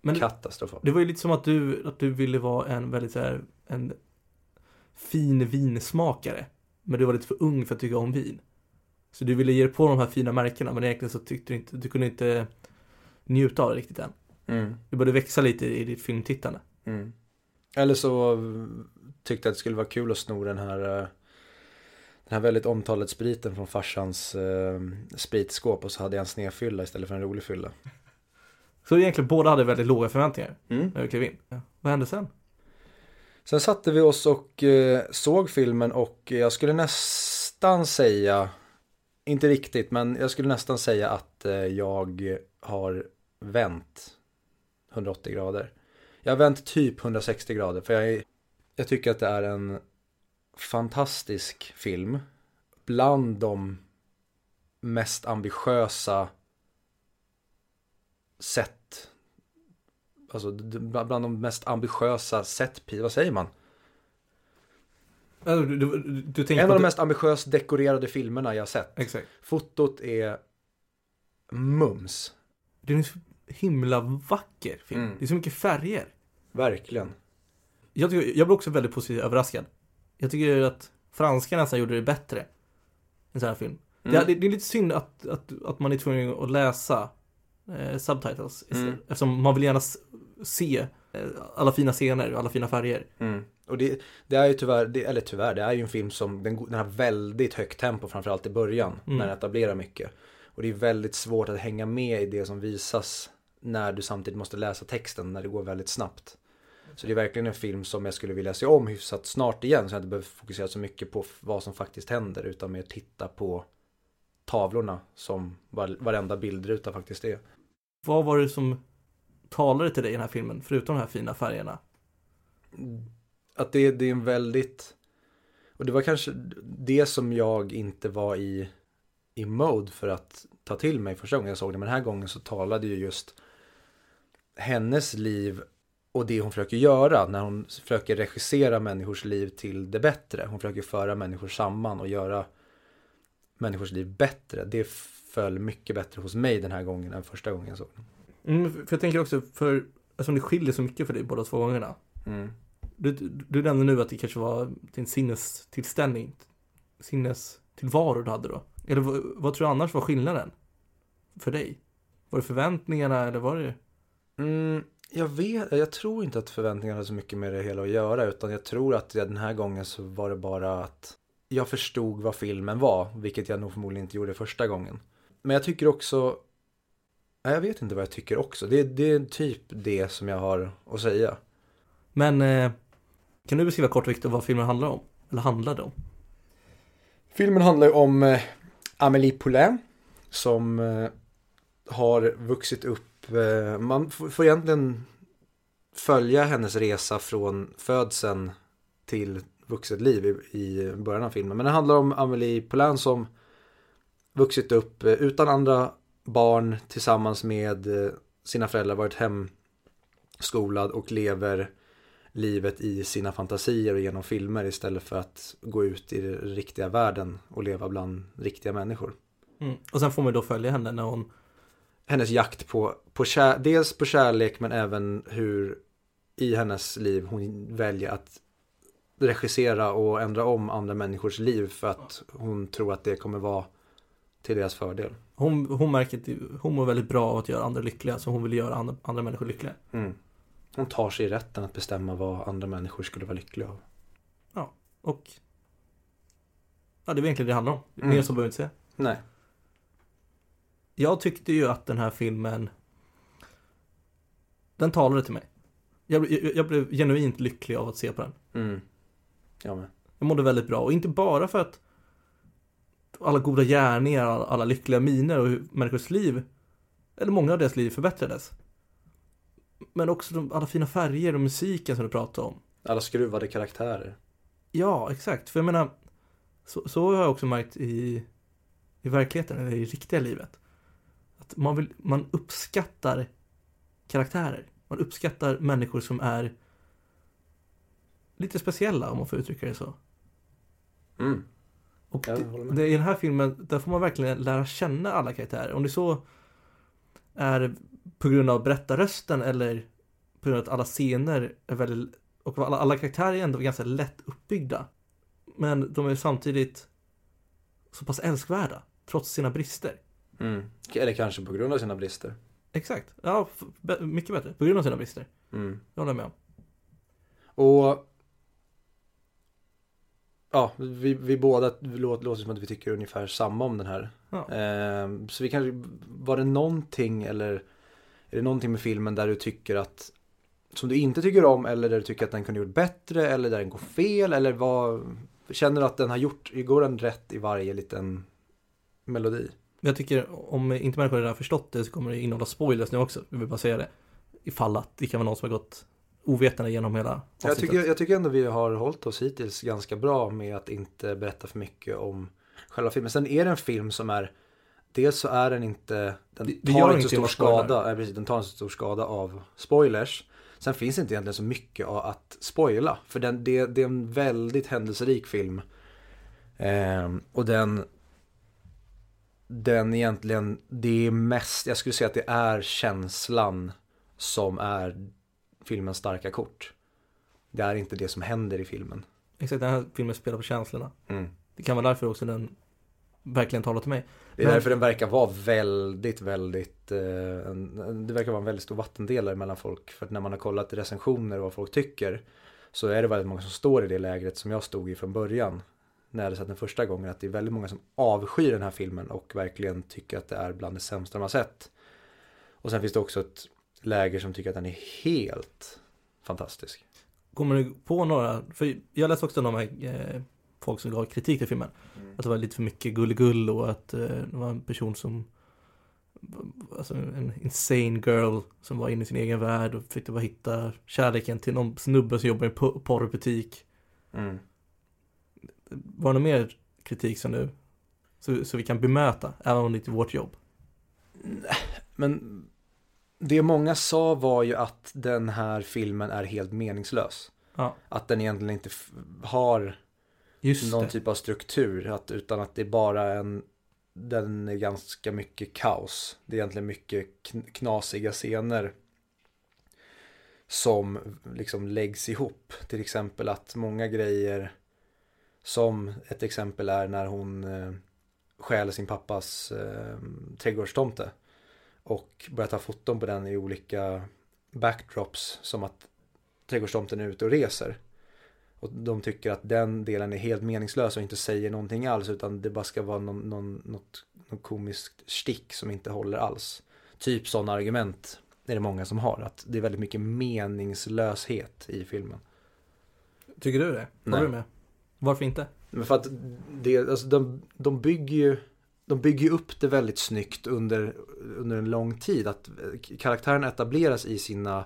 S1: Men
S2: katastrofal.
S1: det var ju lite som att du, att du ville vara en väldigt så här, en fin vinsmakare. Men du var lite för ung för att tycka om vin. Så du ville ge dig på de här fina märkena men egentligen så tyckte du inte, du kunde inte njuta av det riktigt än.
S2: Mm.
S1: Du började växa lite i ditt filmtittande.
S2: Mm. Eller så tyckte jag att det skulle vara kul att sno den här eh, den här väldigt omtalade spriten från farsans eh, spritskåp och så hade jag en snedfylla istället för en rolig fylla.
S1: Så egentligen båda hade väldigt låga förväntningar
S2: Mm.
S1: när vi klev in. Ja. Vad hände sen?
S2: Sen satte vi oss och eh, såg filmen och jag skulle nästan säga, inte riktigt, men jag skulle nästan säga att eh, jag har vänt 180 grader. Jag har vänt typ 160 grader för jag, jag tycker att det är en fantastisk film. Bland de mest ambitiösa sätt Alltså bland de mest ambitiösa set vad säger man?
S1: Alltså, Du, du, du,
S2: En av de mest ambitiöst dekorerade filmerna jag sett.
S1: Exakt.
S2: Fotot är mums.
S1: Det är en himla vacker film.
S2: Mm.
S1: Det är så mycket färger.
S2: Verkligen.
S1: jag, tycker, jag blev också väldigt positivt överraskad. Jag tycker att franskarna nästan gjorde det bättre. En sån här film.
S2: Mm.
S1: Det, det är lite synd att, att, att man är tvungen att läsa eh, subtitles.
S2: Mm.
S1: Eftersom man vill gärna se eh, alla fina scener och alla fina färger.
S2: Mm. Och det, det är ju tyvärr, det, eller tyvärr, det är ju en film som den, den har väldigt högt tempo framförallt i början
S1: Mm.
S2: när den etablerar mycket. Och det är väldigt svårt att hänga med i det som visas när du samtidigt måste läsa texten när det går väldigt snabbt. Så det är verkligen en film som jag skulle vilja se om hyfsat snart igen så jag inte behöver fokusera så mycket på vad som faktiskt händer utan mer titta på tavlorna som var, varenda bildruta faktiskt är.
S1: Vad var det som talade till dig i den här filmen, förutom de här fina färgerna?
S2: Att det, det är en väldigt och det var kanske det som jag inte var i i mode för att ta till mig första gången jag såg det men den här gången så talade ju just hennes liv och det hon försöker göra när hon försöker regissera människors liv till det bättre. Hon försöker föra människor samman och göra människors liv bättre. Det föll mycket bättre hos mig den här gången än första gången jag såg den.
S1: Mm, för jag tänker också, för eftersom det skiljer så mycket för dig båda två gångerna.
S2: Mm.
S1: Du, du nämnde nu att det kanske var din sinnestillställning, sinnestillvaro du hade då. Eller vad, vad tror du annars var skillnaden? För dig? Var det förväntningarna eller var det?
S2: Mm, jag vet, jag tror inte att förväntningarna hade så mycket med det hela att göra utan jag tror att den här gången så var det bara att jag förstod vad filmen var, vilket jag nog förmodligen inte gjorde första gången. Men jag tycker också, nej, jag vet inte vad jag tycker också, det, det är typ det som jag har att säga.
S1: Men eh, kan du beskriva kort Viktor vad filmen handlar om? Eller handlade om?
S2: Filmen handlar ju om eh, Amélie Poulain som eh, har vuxit upp, eh, man får egentligen följa hennes resa från födseln till vuxet liv i, i början av filmen. Men det handlar om Amélie Poulain som vuxit upp eh, utan andra barn tillsammans med eh, sina föräldrar, varit hemskolad och lever livet i sina fantasier och genom filmer istället för att gå ut i den riktiga världen och leva bland riktiga människor.
S1: Mm. Och sen får man då följa henne när hon
S2: Hennes jakt på, på kär, dels på kärlek men även hur i hennes liv hon väljer att regissera och ändra om andra människors liv för att hon tror att det kommer vara till deras fördel.
S1: Hon, hon märker att hon mår väldigt bra av att göra andra lyckliga, så hon vill göra andra, andra människor lyckliga.
S2: Mm. Hon tar sig rätten att bestämma vad andra människor skulle vara lyckliga av.
S1: Och ja, det är egentligen det det handlar om.
S2: Mm.
S1: Mer så behöver vi inte säga.
S2: Nej.
S1: Jag tyckte ju att den här filmen Den talade till mig. Jag, jag, jag blev genuint lycklig av att se på den.
S2: Mm. Jag med.
S1: Jag mådde väldigt bra och inte bara för att alla goda gärningar, alla lyckliga miner och hur människors liv, eller många av deras liv förbättrades. Men också de, alla fina färger och musiken som du pratade om.
S2: Alla skruvade karaktärer.
S1: Ja, exakt. För jag menar, så, så har jag också märkt i, i verkligheten, eller i riktiga livet. Att man, vill, man uppskattar karaktärer. Man uppskattar människor som är lite speciella, om man får uttrycka det så.
S2: Mm.
S1: Och det, det, i den här filmen, där får man verkligen lära känna alla karaktärer. Om det så är på grund av berättarrösten eller på grund av att alla scener är väldigt, och alla, alla karaktärer är ändå ganska lätt uppbyggda. Men de är samtidigt så pass älskvärda, trots sina brister.
S2: Mm. Eller kanske på grund av sina brister.
S1: Exakt, ja, mycket bättre, på grund av sina brister.
S2: Mm.
S1: Det håller jag med om.
S2: Och Ja, vi, vi båda låter, låter som att vi tycker ungefär samma om den här.
S1: Ja.
S2: Ehm, så vi kanske, var det någonting eller är det någonting med filmen där du tycker att som du inte tycker om eller där du tycker att den kunde gjort bättre eller där den går fel eller vad känner du att den har gjort, går den rätt i varje liten melodi?
S1: Jag tycker, om inte människor har förstått det så kommer det innehålla spoilers nu också. Jag vill bara säga det. Ifall att det kan vara någon som har gått ovetande genom hela
S2: Jag
S1: avsnittet.
S2: tycker, jag tycker ändå vi har hållit oss hittills ganska bra med att inte berätta för mycket om själva filmen. Sen är det en film som är Dels så är den inte Den
S1: Det- det
S2: tar inte så stor skada, ja, precis, den tar inte så stor skada av spoilers. Sen finns det inte egentligen så mycket att spoila. För den, det, det är en väldigt händelserik film. Ehm, och den Den egentligen, det är mest, jag skulle säga att det är känslan som är filmens starka kort. det är inte det som händer i filmen.
S1: Exakt, den här filmen spelar på känslorna.
S2: Mm.
S1: Det kan vara därför också den verkligen talar till mig.
S2: Det är
S1: Men-
S2: därför den verkar vara väldigt, väldigt, eh, en, en- det verkar vara en väldigt stor vattendelare mellan folk. För att när man har kollat recensioner och vad folk tycker så är det väldigt många som står i det lägret som jag stod i från början. När jag hade sett den första gången, att det är väldigt många som avskyr den här filmen och verkligen tycker att det är bland det sämsta de har sett. Och sen finns det också ett läger som tycker att den är helt fantastisk.
S1: Kommer du på några, för jag läste också de här eh, folk som gav kritik till filmen. Att det var lite för mycket gulligull och att eh, det var en person som Alltså en insane girl som var inne i sin egen värld och försökte bara hitta kärleken till någon snubbe som jobbar i en po- porrbutik.
S2: Mm.
S1: Var det någon mer kritik som du så, så vi kan bemöta, även om det inte är vårt jobb?
S2: Men det många sa var ju att den här filmen är helt meningslös.
S1: Ja.
S2: Att den egentligen inte har
S1: Just
S2: någon
S1: det.
S2: typ av struktur. Att, utan att det är bara en, den är ganska mycket kaos. Det är egentligen mycket kn- knasiga scener. Som liksom läggs ihop. Till exempel att många grejer. Som ett exempel är när hon eh, stjäl sin pappas eh, trädgårdstomte. Och börjar ta foton på den i olika backdrops. Som att trädgårdstomten är ute och reser. Och de tycker att den delen är helt meningslös och inte säger någonting alls utan det bara ska vara någon, någon, något, något komiskt stick som inte håller alls. Typ sådana argument är det många som har. Att det är väldigt mycket meningslöshet i filmen.
S1: Tycker du det? Håller du med? Varför inte?
S2: Men för att det, alltså de, de bygger ju de bygger ju upp det väldigt snyggt under, under en lång tid. Att karaktären etableras i sina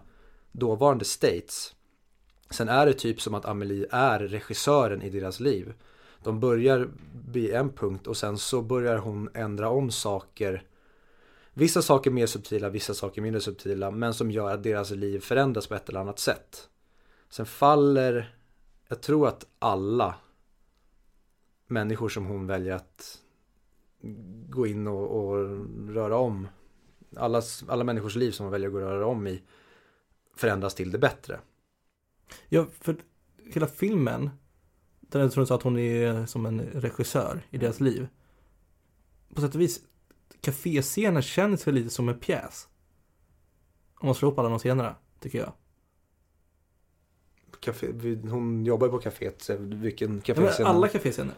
S2: dåvarande states. Sen är det typ som att Amelie är regissören i deras liv. De börjar vid en punkt och sen så börjar hon ändra om saker. Vissa saker mer subtila, vissa saker mindre subtila. Men som gör att deras liv förändras på ett eller annat sätt. Sen faller, jag tror att alla människor som hon väljer att gå in och, och röra om. alla, alla människors liv som hon väljer att gå och röra om i förändras till det bättre.
S1: Ja, för hela filmen, där jag tror så att hon är som en regissör i deras liv. På sätt och vis, kaféscenen känns lite som en pjäs. Om man slår ihop alla de scenerna, tycker jag.
S2: Café, hon jobbar ju på kaféet, så vilken kaféscen?
S1: alla kaféscener.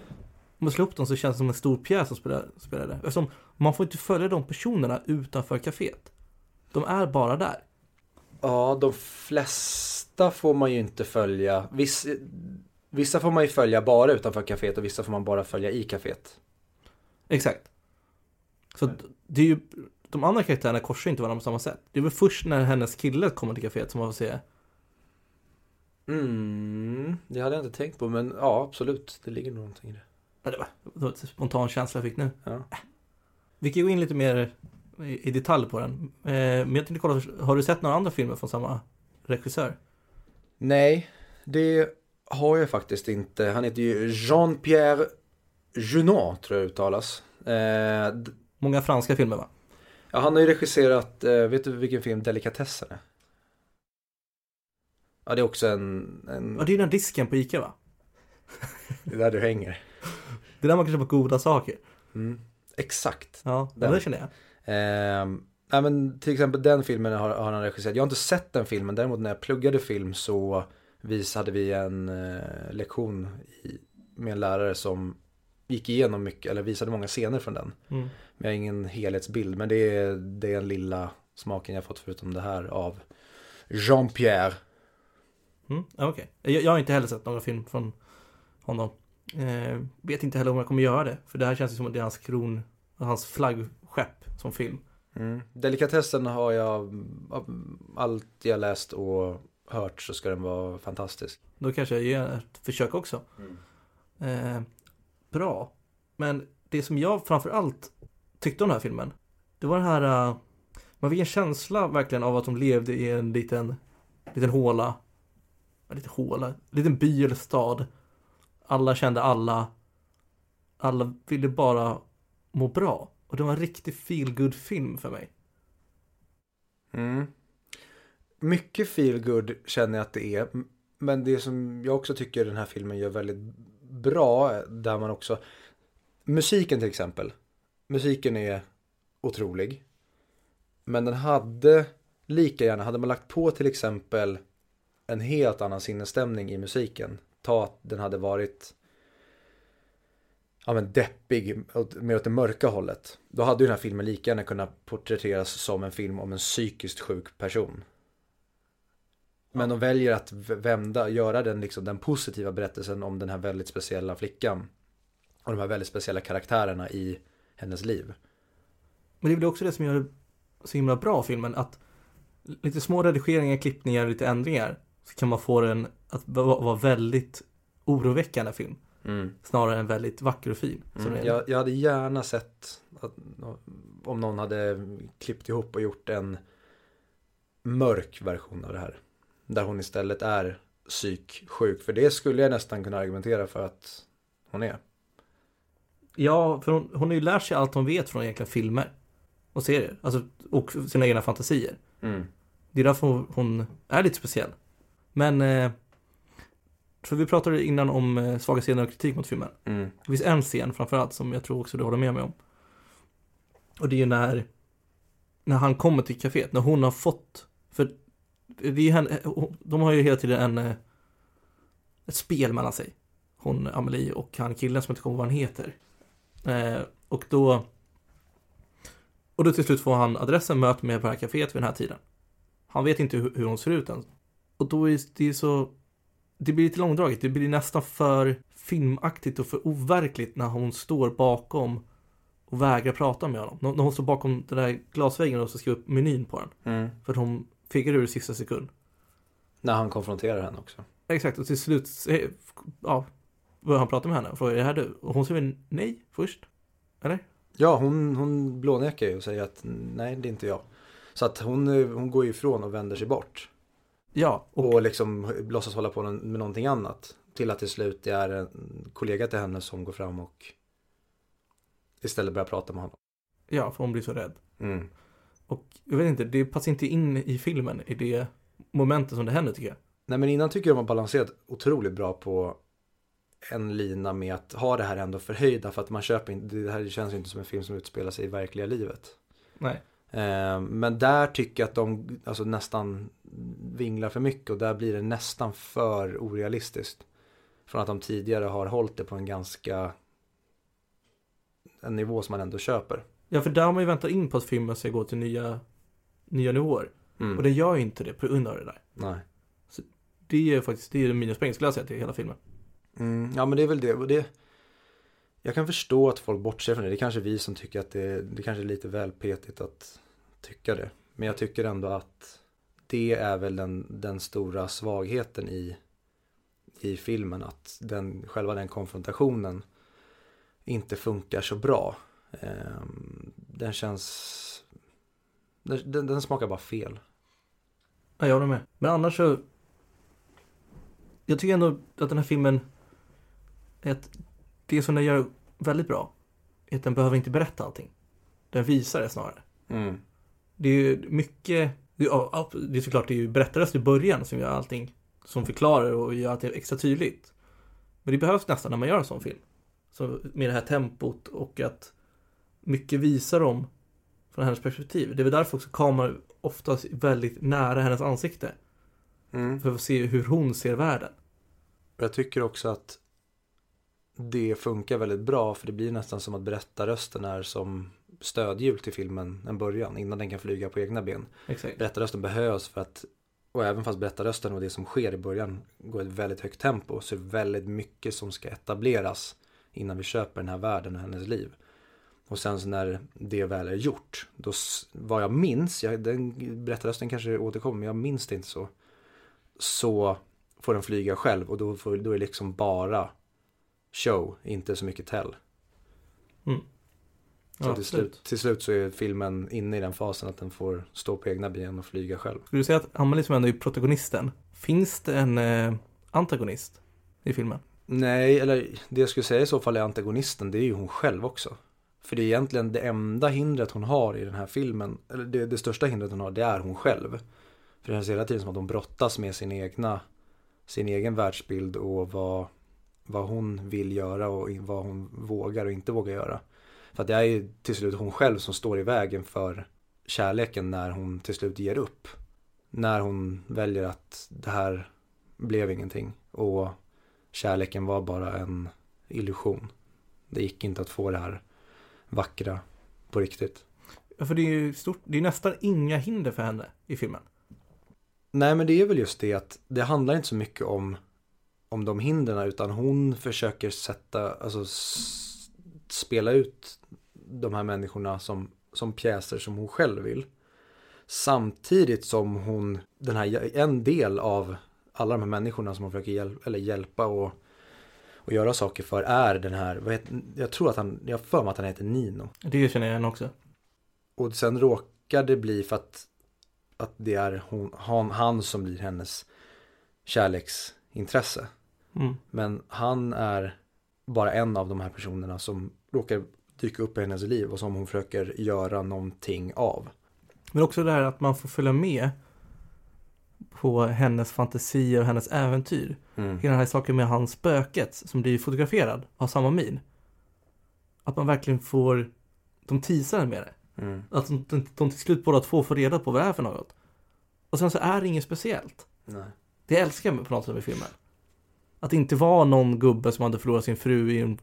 S1: Om man slår ihop dem så känns det som en stor pjäs som spelar, spelar där. Eftersom man får inte följa de personerna utanför kaféet. De är bara där.
S2: Ja, de flesta får man ju inte följa. Viss, vissa får man ju följa bara utanför kaféet och vissa får man bara följa i kaféet.
S1: Exakt. Så det är ju, de andra karaktärerna korsar inte varandra på samma sätt. Det är väl först när hennes kille kommer till kaféet som man får se.
S2: Mm, det hade jag inte tänkt på men ja absolut, det ligger nog någonting i det.
S1: Ja, det var, det var en spontan känsla jag fick nu.
S2: Ja.
S1: Vi kan gå in lite mer i, i detalj på den. Eh, men jag tänkte kolla, har du sett några andra filmer från samma regissör?
S2: Nej, det har jag faktiskt inte. Han heter ju Jean-Pierre Junot tror jag uttalas. Eh,
S1: Många franska filmer va?
S2: ja, han har ju regisserat, eh, vet du vilken film Delikatessen är? Ja, det är också en, en
S1: Ja, det är den disken på Ica va?
S2: det är där du hänger.
S1: Det är där man kan köpa goda saker.
S2: Mm. Exakt.
S1: Ja,
S2: Den.
S1: det känner jag.
S2: Eh, men till exempel den filmen har, har han regisserat. Jag har inte sett den filmen, däremot när jag pluggade film så vis, hade vi en eh, lektion i, med en lärare som gick igenom mycket, eller visade många scener från den.
S1: Mm.
S2: Men jag har ingen helhetsbild, men det är, den lilla smaken jag fått förutom det här av Jean-Pierre.
S1: Mm, okej. Jag, jag har inte heller sett någon film från honom. Eh, vet inte heller om jag kommer göra det. För det här känns ju som att det är hans kron, hans flaggskepp som film.
S2: Mm. Delikatessen har jag, av allt jag läst och hört så ska den vara fantastisk.
S1: Då kanske jag ger ett försök också. Eh, bra. Men det som jag framförallt tyckte om den här filmen. Det var den här, eh, man fick en känsla verkligen av att de levde i en liten, liten håla. En liten håla, en liten by eller stad. Alla kände alla. Alla ville bara må bra. Och det var en riktig feel film för mig.
S2: Mm. Mycket feel good känner jag att det är. Men det som jag också tycker den här filmen gör väldigt bra, där man också, musiken till exempel. Musiken är otrolig. Men den hade lika gärna, hade man lagt på till exempel en helt annan sinnesstämning i musiken. Ta att den hade varit ja, men deppig, mer åt det mörka hållet. Då hade ju den här filmen lika gärna kunnat porträtteras som en film om en psykiskt sjuk person. Men de väljer att vända, göra den, liksom, den positiva berättelsen om den här väldigt speciella flickan. Och de här väldigt speciella karaktärerna i hennes liv.
S1: Men det är väl också det som gör det så himla bra filmen, att lite små redigeringar, klippningar, lite ändringar, så kan man få den att vara väldigt oroväckande film. Snarare än väldigt vacker och fin.
S2: Mm. Jag, jag hade gärna sett att, om någon hade klippt ihop och gjort en mörk version av det här. Där hon istället är psyksjuk. För det skulle jag nästan kunna argumentera för att hon är.
S1: Ja, för hon, hon har ju lärt sig allt hon vet från egentligen filmer och serier. Alltså, och sina egna fantasier. Det är därför hon, hon är lite speciell. Men, eh, för vi pratade innan om eh, svaga scener och kritik mot filmen.
S2: Mm.
S1: Det finns en scen framförallt som jag tror också du håller med mig om. Och det är ju när, när han kommer till kaféet, när hon har fått, för det är ju henne, de har ju hela tiden en, eh, ett spel mellan sig. Hon, Amelie och han killen som inte kommer ihåg vad han heter. Eh, och då, och då till slut får han adressen, möter med på det här kaféet vid den här tiden. Han vet inte hur, hur hon ser ut än. Och då är det så, det blir lite långdraget, det blir nästan för filmaktigt och för overkligt när hon står bakom och vägrar prata med honom. När hon står bakom den där glasväggen och så skriver upp menyn på den. För att hon fegar ur i sista sekund.
S2: När han konfronterar henne också.
S1: Exakt, och till slut säger- ja, börjar han prata med henne och frågar är det här du? Och hon säger nej först. Eller?
S2: Ja, hon, hon blånekar ju och säger att nej, det är inte jag. Så att hon, eh, hon går ifrån och vänder sig bort.
S1: Ja, och,
S2: Och liksom låtsas hålla på med någonting annat. Till att till slut det är en kollega till henne som går fram och istället börjar prata med honom.
S1: ja, för hon blir så rädd.
S2: Mm.
S1: Och jag vet inte, det passar inte in i filmen i det momentet som det händer tycker jag.
S2: Nej men innan tycker jag de har balanserat otroligt bra på en lina med att ha det här ändå förhöjda för att man köper inte, det här känns ju inte som en film som utspelar sig i verkliga livet.
S1: Nej.
S2: Eh, men där tycker jag att de alltså, nästan vinglar för mycket och där blir det nästan för orealistiskt. Från att de tidigare har hållit det på en ganska en nivå som man ändå köper.
S1: Ja, för där har man ju väntat in på att filmen ska gå till nya, nya nivåer.
S2: Mm.
S1: Och det gör ju inte det på grund av det där.
S2: Nej.
S1: Det är faktiskt, det är minuspoäng skulle jag säga till hela filmen.
S2: Mm, ja men det är väl det. Och det. Jag kan förstå att folk bortser från det. Det är kanske vi som tycker att det, det kanske är lite väl petigt att tycka det. Men jag tycker ändå att det är väl den, den stora svagheten i, i filmen. Att den, själva den konfrontationen inte funkar så bra. Ehm, den känns... Den, den, den smakar bara fel.
S1: Ja, jag håller med. Men annars så... Jag tycker ändå att den här filmen... Att det som den gör väldigt bra är att den behöver inte berätta allting. Den visar det snarare.
S2: Mm.
S1: Det är ju mycket... det är- Ja, det är såklart det är ju berättarröst i början som gör allting. Som förklarar och gör är extra tydligt. Men det behövs nästan när man gör en sån film. Så med det här tempot och att mycket visar om från hennes perspektiv. Det är väl därför också kameran oftast väldigt nära hennes ansikte.
S2: Mm.
S1: För att se hur hon ser världen.
S2: Jag tycker också att det funkar väldigt bra för det blir nästan som att berättarrösten är som stödhjul till filmen en början innan den kan flyga på egna ben.
S1: Exakt.
S2: Berättarrösten behövs för att och även fast berättarrösten och det som sker i början går i ett väldigt högt tempo så är det väldigt mycket som ska etableras innan vi köper den här världen och hennes liv. Och sen så när det väl är gjort, då, vad jag minns, jag, den berättarrösten kanske återkommer, men jag minns det inte så. Så får den flyga själv och då, får, då är det liksom bara show, inte så mycket tell. Så
S1: Ja,
S2: till, slut, till slut så är filmen inne i den fasen att den får stå på egna ben och flyga själv.
S1: Skulle du säga att Amelie som ändå är protagonisten, finns det en eh, antagonist i filmen?
S2: Nej, eller det jag skulle säga i så fall är antagonisten, det är ju hon själv också. För det är egentligen det enda hindret hon har i den här filmen, eller det, det största hindret hon har, det är hon själv. För det känns hela tiden som att hon brottas med sin egna sin egen världsbild och vad, vad hon vill göra och vad hon vågar och inte vågar göra. För att det är ju till slut hon själv som står i vägen för kärleken när hon till slut ger upp. När hon väljer att det här blev ingenting och kärleken var bara en illusion. Det gick inte att få det här vackra på riktigt.
S1: Ja, För det är ju stort, det är nästan inga hinder för henne i filmen.
S2: Nej men det är väl just det att det handlar inte så mycket om, om de hindren utan hon försöker sätta, alltså spela ut de här människorna som, som pjäser som hon själv vill. Samtidigt som hon, den här, en del av alla de här människorna som hon försöker hjäl, eller hjälpa och, och göra saker för är den här, heter, jag tror att han, jag för mig att han heter Nino.
S1: Det känner jag igen också.
S2: Och sen råkar det bli för att, att det är hon, han, han som blir hennes kärleksintresse.
S1: Mm.
S2: Men han är bara en av de här personerna som råkar dyka upp i hennes liv och som hon försöker göra någonting av.
S1: Men också det här att man får följa med på hennes fantasier och hennes äventyr.
S2: Mm.
S1: Hela den här saken med hans spöket som blir fotograferad av samma min. Att man verkligen får, de teasar med det.
S2: Mm.
S1: Att de, de, de till slut båda två får reda på vad det är för något. Och sen så är det inget speciellt.
S2: Nej.
S1: Det älskar jag på något sätt med filmen. Att det inte var någon gubbe som hade förlorat sin fru i en,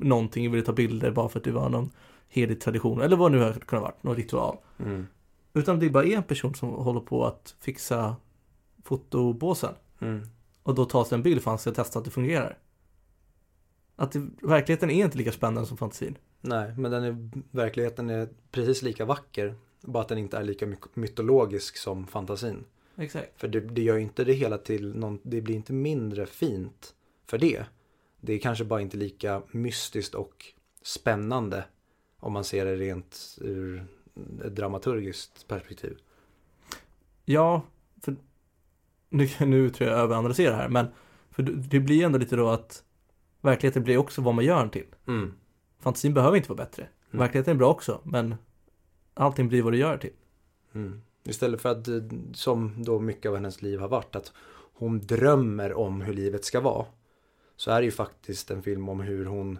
S1: någonting och ville ta bilder bara för att det var någon helig tradition. Eller vad det nu har kunnat vara, någon ritual.
S2: Mm.
S1: Utan det är bara en person som håller på att fixa fotobåsen.
S2: Mm.
S1: Och då tas en bild för att han ska testa att det fungerar. Att det, verkligheten är inte lika spännande som fantasin.
S2: Nej, men den är, verkligheten är precis lika vacker. Bara att den inte är lika my- mytologisk som fantasin.
S1: Exakt.
S2: För det, det gör ju inte det hela till någon, det blir inte mindre fint för det. Det är kanske bara inte lika mystiskt och spännande om man ser det rent ur ett dramaturgiskt perspektiv.
S1: Ja, för nu, nu tror jag jag överanalyserar det här, men för det- det blir ändå lite då att verkligheten blir också vad man gör den till.
S2: Mm.
S1: Fantasin behöver inte vara bättre.
S2: Mm.
S1: Verkligheten är bra också, men allting blir vad du gör det till.
S2: Mm. Istället för att, som då mycket av hennes liv har varit, att hon drömmer om hur livet ska vara. Så är det ju faktiskt en film om hur hon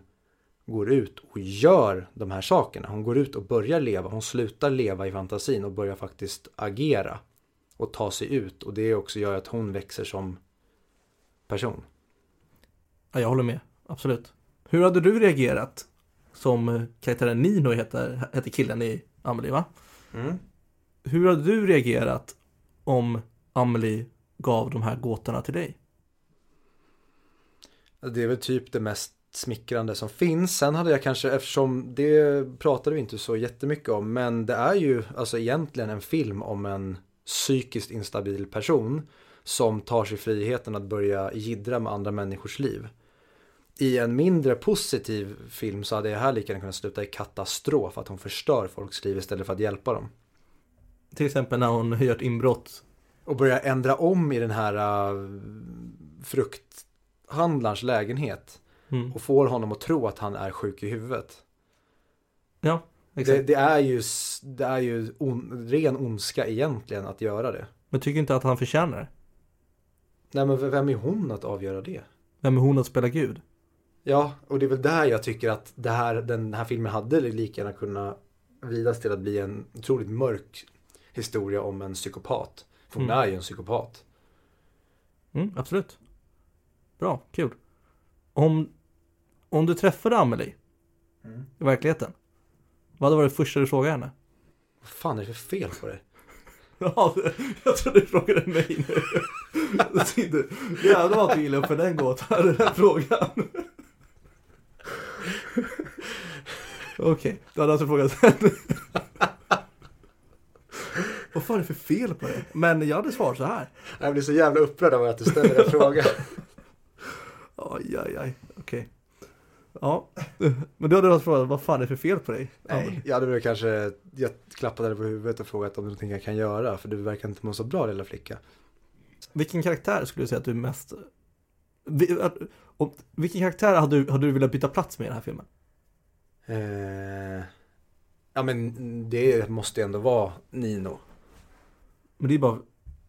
S2: går ut och gör de här sakerna. Hon går ut och börjar leva. Hon slutar leva i fantasin och börjar faktiskt agera. Och ta sig ut. Och det också gör att hon växer som person.
S1: Ja, jag håller med. Absolut. Hur hade du reagerat som eh, karaktären Nino heter, heter killen i Amelie, va?
S2: Mm.
S1: Hur hade du reagerat om Amelie gav de här gåtorna till dig?
S2: Det är väl typ det mest smickrande som finns. Sen hade jag kanske, eftersom det pratade vi inte så jättemycket om, men det är ju alltså egentligen en film om en psykiskt instabil person som tar sig friheten att börja jiddra med andra människors liv. I en mindre positiv film så hade det här lika gärna kunnat sluta i katastrof, att hon förstör folks liv istället för att hjälpa dem.
S1: Till exempel när hon gör ett inbrott.
S2: Och börja ändra om i den här uh, frukthandlarns lägenhet.
S1: Mm.
S2: och får honom att tro att han är sjuk i huvudet.
S1: Ja, exakt.
S2: Det, det är ju, det är ju on, ren ondska egentligen att göra det.
S1: Men tycker inte att han förtjänar det.
S2: Nej men vem är hon att avgöra det?
S1: Vem är hon att spela Gud?
S2: Ja, och det är väl där jag tycker att det här, den här filmen hade lika gärna kunnat vridas till att bli en otroligt mörk historia om en psykopat. För hon
S1: Mm.
S2: är ju en psykopat.
S1: Mm, absolut. Bra, kul. Om, om du träffade Amelie i verkligheten, vad hade varit det första du frågade henne?
S2: Vad fan är det för fel på dig?
S1: Ja, jag trodde du frågade mig nu. Jävlar vad du gillar för den gåtan, den här frågan. Okej, då hade jag alltså frågat sen. Vad fan är det för fel på det? Men jag hade svarat så här.
S2: Jag blir så jävla upprörd av att du ställer den frågan.
S1: Aj, aj, aj, okej. Ja, men då hade jag frågat vad fan är det för fel på dig?
S2: Nej, jag hade väl kanske jag klappade dig på huvudet och frågat om det är någonting jag kan göra. För du verkar inte må så bra lilla flicka.
S1: Vilken karaktär skulle du säga att du mest... Vilken karaktär hade du, hade du velat byta plats med i den här filmen?
S2: Eh, ja men det måste ju ändå vara Nino.
S1: Men det är bara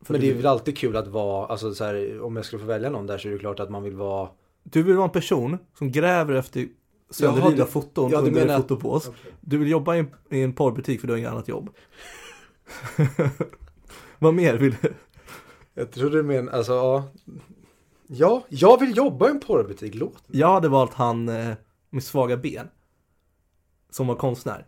S2: Men det är väl alltid kul att vara, alltså så här, om jag skulle få välja någon där så är det klart att man vill vara
S1: du vill vara en person som gräver efter sönderrivna
S2: du-
S1: foton
S2: ja, du
S1: under en
S2: menar-
S1: fotopås. Du vill jobba i en, i en porrbutik för du har inget annat jobb. Vad mer vill du?
S2: Jag tror du menar, alltså ja. Ja, jag vill jobba i en porrbutik, låt.
S1: Jag hade valt han eh, med svaga ben. Som var konstnär.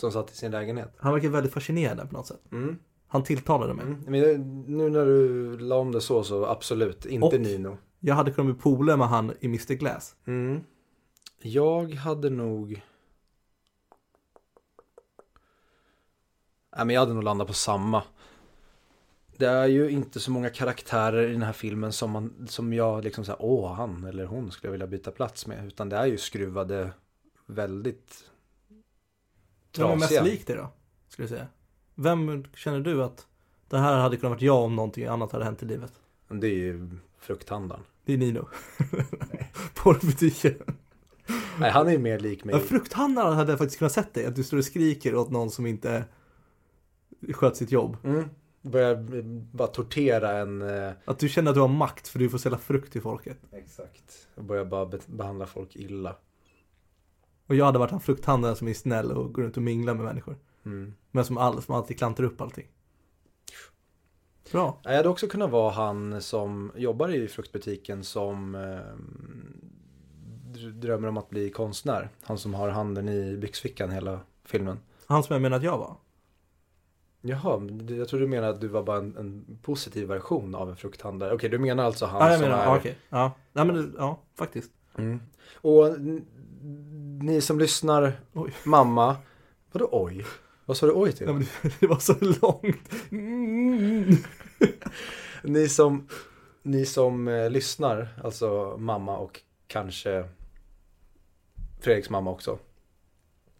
S2: Som satt i sin lägenhet.
S1: Han verkar väldigt fascinerande på något sätt.
S2: Mm.
S1: Han tilltalade mig.
S2: Mm. Men jag- nu när du la om det så, så absolut, inte
S1: Och-
S2: Nino.
S1: Jag hade kunnat bli polare med han i Mr Glass.
S2: Mm. Jag hade nog... Nej, men jag hade nog landat på samma. Det är ju inte så många karaktärer i den här filmen som, man, som jag liksom säger, åh han eller hon skulle jag vilja byta plats med. Utan det är ju skruvade väldigt
S1: Vem är mest
S2: trasiga.
S1: lik dig då? Skulle jag säga. Vem känner du att det här hade kunnat varit jag om någonting annat hade hänt i livet?
S2: Det är ju frukthandlaren.
S1: Det är Nino. Porrbutiken.
S2: Nej, han är ju mer lik mig.
S1: Ja, frukthandlaren hade jag faktiskt kunnat sett dig. Att du står och skriker åt någon som inte sköt sitt jobb.
S2: Mm. Börjar bara tortera en... Eh...
S1: Att du känner att du har makt för du får sälja frukt till folket.
S2: Exakt. Och börjar bara be- behandla folk illa.
S1: Och jag hade varit han frukthandlaren som är snäll och går runt och minglar med människor.
S2: Mm.
S1: Men som, all, som alltid klantar upp allting. Bra.
S2: Jag hade också kunnat vara han som jobbar i fruktbutiken som eh, dr- drömmer om att bli konstnär. Han som har handen i byxfickan hela filmen.
S1: Han som jag menar att jag var.
S2: Jaha, jag tror du menar att du var bara en, en positiv version av en frukthandlare. Okej, du menar alltså han
S1: Ja, jag
S2: som
S1: menar,
S2: är...
S1: ja, okej. Ja, nej men ja, faktiskt.
S2: Mm. Och ni som lyssnar,
S1: Oj.
S2: mamma, vadå oj? Vad sa du oj till?
S1: Ja, men det, var så långt. Mm.
S2: Ni som, ni som eh, lyssnar, alltså mamma och kanske Fredriks mamma också.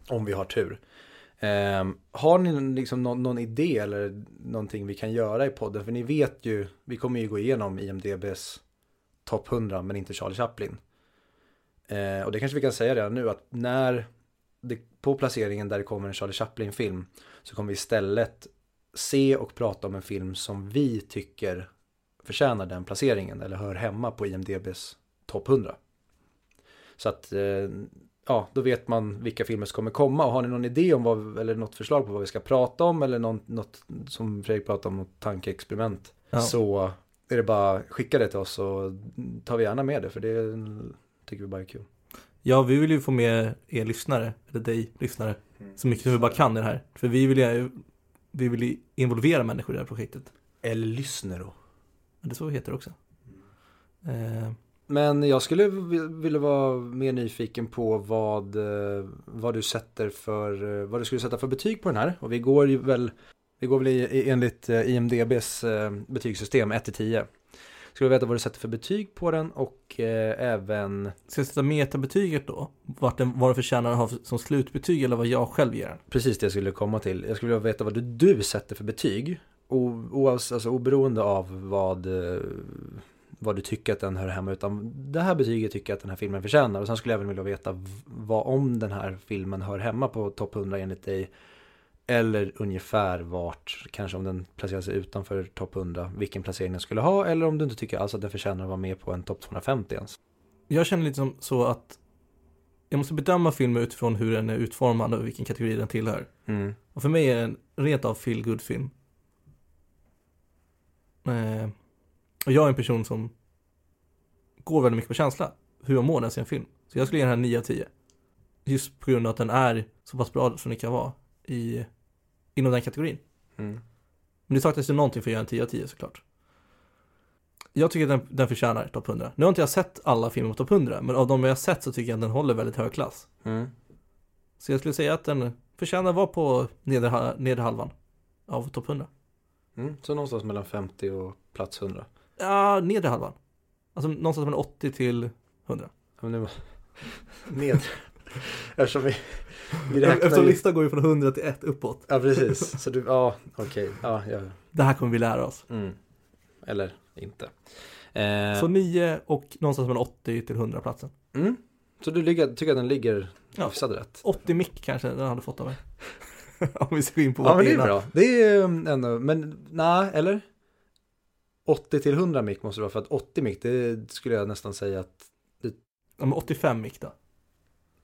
S2: Om vi har tur. Ehm, har ni liksom någon, någon idé eller någonting vi kan göra i podden? För ni vet ju, vi kommer ju gå igenom IMDBs topp 100 men inte Charlie Chaplin. Eh, och det kanske vi kan säga redan nu att när det, på placeringen där det kommer en Charlie Chaplin-film så kommer vi istället se och prata om en film som vi tycker förtjänar den placeringen eller hör hemma på IMDBs topp 100. Så att, eh, ja, då vet man vilka filmer som kommer komma och har ni någon idé om vad, eller något förslag på vad vi ska prata om eller någon, något som Fredrik pratade om, något tankeexperiment.
S1: Ja.
S2: Så är det bara skicka det till oss så tar vi gärna med det för det tycker vi bara är kul.
S1: Ja, vi vill ju få med er lyssnare, eller dig lyssnare, så mycket som vi bara kan i det här. För vi vill ju, vi vill ju involvera människor i det här projektet.
S2: Eller lyssnar då.
S1: Men det är så det heter också. Eh,
S2: Men jag skulle vi- vilja vara mer nyfiken på vad, eh, vad du sätter för, eh, vad du skulle sätta för betyg på den här. Och vi går ju väl, vi går väl enligt IMDBs betygssystem 1-10. Skulle veta vad du sätter för betyg på den och eh, även,
S1: ska jag sätta metabetyget då? Vart den, vad den förtjänar att ha som slutbetyg eller vad jag själv ger den?
S2: precis det jag skulle komma till. Jag skulle vilja veta vad du, du sätter för betyg. O, oavs, alltså, oberoende av vad, eh, vad du tycker att den hör hemma. Utan det här betyget tycker jag att den här filmen förtjänar. Och sen skulle jag även vilja veta vad om den här filmen hör hemma på topp 100 enligt dig. Eller ungefär vart, kanske om den placerar sig utanför topp 100, vilken placering den skulle ha. Eller om du inte tycker alls att den förtjänar att vara med på en topp 250 ens.
S1: Jag känner lite som så att jag måste bedöma filmer utifrån hur den är utformad och vilken kategori den tillhör.
S2: Mm.
S1: Och för mig är det en rent av feel good film eh, Och jag är en person som går väldigt mycket på känsla. Hur jag mår när jag ser en film. Så jag skulle ge den här 9 av 10. Just på grund av att den är så pass bra som den kan vara i, inom den kategorin.
S2: Mm.
S1: Men det saknas ju någonting för att göra en 10 av 10 såklart. Jag tycker att den, den förtjänar topp 100. Nu har inte jag sett alla filmer på topp 100, men av de jag har sett så tycker jag att den håller väldigt hög klass.
S2: Mm.
S1: Så jag skulle säga att den förtjänar att vara på nedre, nedre halvan av topp 100.
S2: Mm. Så någonstans mellan 50 och plats 100.
S1: Ja, nedre halvan. Alltså någonstans mellan 80 till 100.
S2: Ja, Men nu... Ned. Eftersom vi, vi räknar
S1: Eftersom
S2: ju...
S1: listan går ju från 100 till 1 uppåt.
S2: Ja, precis. Så du, ja, okej. Ja, ja.
S1: Det här kommer vi lära oss.
S2: Mm. Eller inte. Eh,
S1: Så 9 och någonstans mellan 80 till 100 platsen.
S2: mm. så du ligger, tycker att den ligger
S1: Ja.
S2: hyfsat rätt?
S1: 80 mick kanske den hade fått av mig. Om vi ska gå in på
S2: Ja, men det är
S1: ena-
S2: bra. Det är um, ändå, men nej, eller? 80 till 100 mick måste det vara för att 80 mick det skulle jag nästan säga att
S1: Ja, men 85 mick då?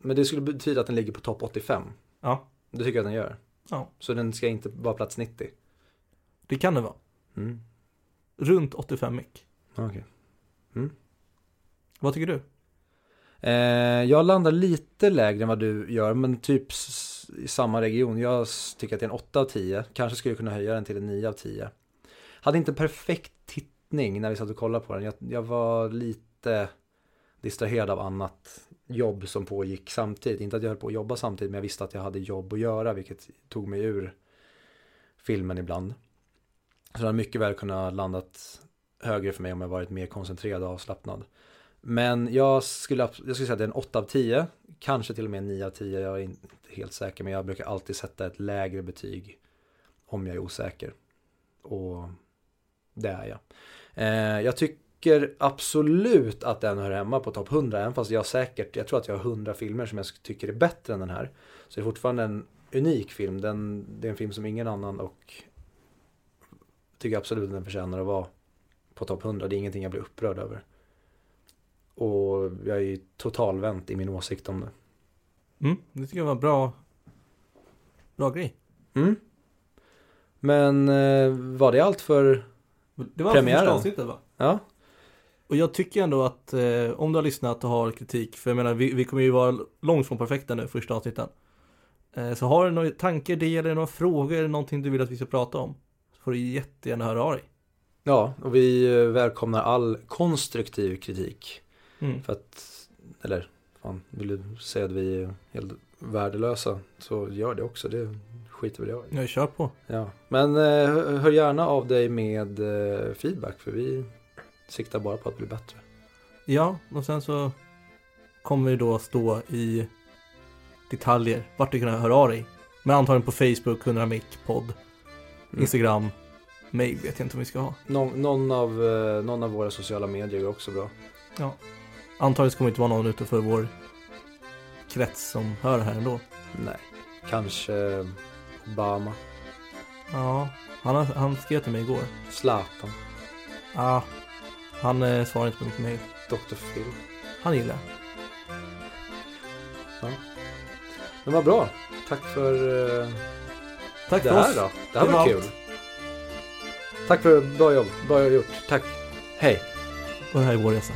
S2: Men det skulle betyda att den ligger på topp 85.
S1: Ja.
S2: Det tycker jag att den gör.
S1: Ja.
S2: Så den ska inte vara plats 90.
S1: Det kan det vara.
S2: Mm.
S1: Runt 85 mick.
S2: Okej.
S1: Vad tycker du?
S2: Eh, jag landar lite lägre än vad du gör, men typ i samma region. Jag tycker att det är en 8 av 10. Kanske skulle kunna höja den till en 9 av 10. Hade inte perfekt tittning när vi satt och kollade på den. Jag, jag var lite distraherad av annat jobb som pågick samtidigt. Inte att jag höll på att jobba samtidigt, men jag visste att jag hade jobb att göra, vilket tog mig ur filmen ibland. Så det hade mycket väl kunnat landat högre för mig om jag varit mer koncentrerad och avslappnad. Men jag skulle, jag skulle säga att det är en 8 av 10, kanske till och med en 9 av 10, jag är inte helt säker, men jag brukar alltid sätta ett lägre betyg om jag är osäker. Och det är jag. Eh, jag tycker absolut att den hör hemma på topp 100, även fast jag säkert, jag tror att jag har 100 filmer som jag tycker är bättre än den här. Så det är fortfarande en unik film, den, det är en film som ingen annan och tycker absolut att den förtjänar att vara på topp 100, det är ingenting jag blir upprörd över. Och jag är ju totalvänt i min åsikt om det.
S1: Mm, det tycker jag var bra. Bra grej.
S2: Mm. Men eh, var det allt för,
S1: Det var
S2: Premiären.
S1: första avsnittet va?
S2: ja?
S1: Och jag tycker ändå att eh, om du har lyssnat och har kritik, för jag menar vi, vi kommer ju vara långt från perfekta nu första avsnitten. Eh, så har du några tankar, idéer eller några frågor eller någonting du vill att vi ska prata om? Så får du jättegärna höra av dig.
S2: Ja, och vi eh, välkomnar all konstruktiv kritik.
S1: Mm.
S2: För att, eller, fan, vill du säga att vi är helt värdelösa så gör det också, det skiter väl jag i.
S1: Jag kör på.
S2: Ja, men eh, hör hör gärna av dig med eh, feedback för vi siktar bara på att bli bättre.
S1: Ja, och sen så kommer vi då stå i detaljer vart du kan höra av dig. Men antagligen på Facebook, 100 mic podd,
S2: Mm.
S1: Instagram, mail vet jag inte om vi ska ha.
S2: Nå- någon, av, eh, någon av våra sociala medier är också bra.
S1: Antagligen så kommer det inte vara någon utanför vår krets som hör det här ändå.
S2: Nej, kanske Obama,
S1: Ja, han, han skrev till mig igår.
S2: Zlatan,
S1: Ja, han eh, svarar inte på mitt mail.
S2: Dr. Phil.
S1: Han gillar jag.
S2: Men vad bra. Tack för eh,
S1: Tack
S2: det
S1: för
S2: här
S1: oss.
S2: då. Det här var,
S1: var
S2: kul. Tack för bra jobb. Bra gjort. Tack. Hej.
S1: Och det här är vår resa.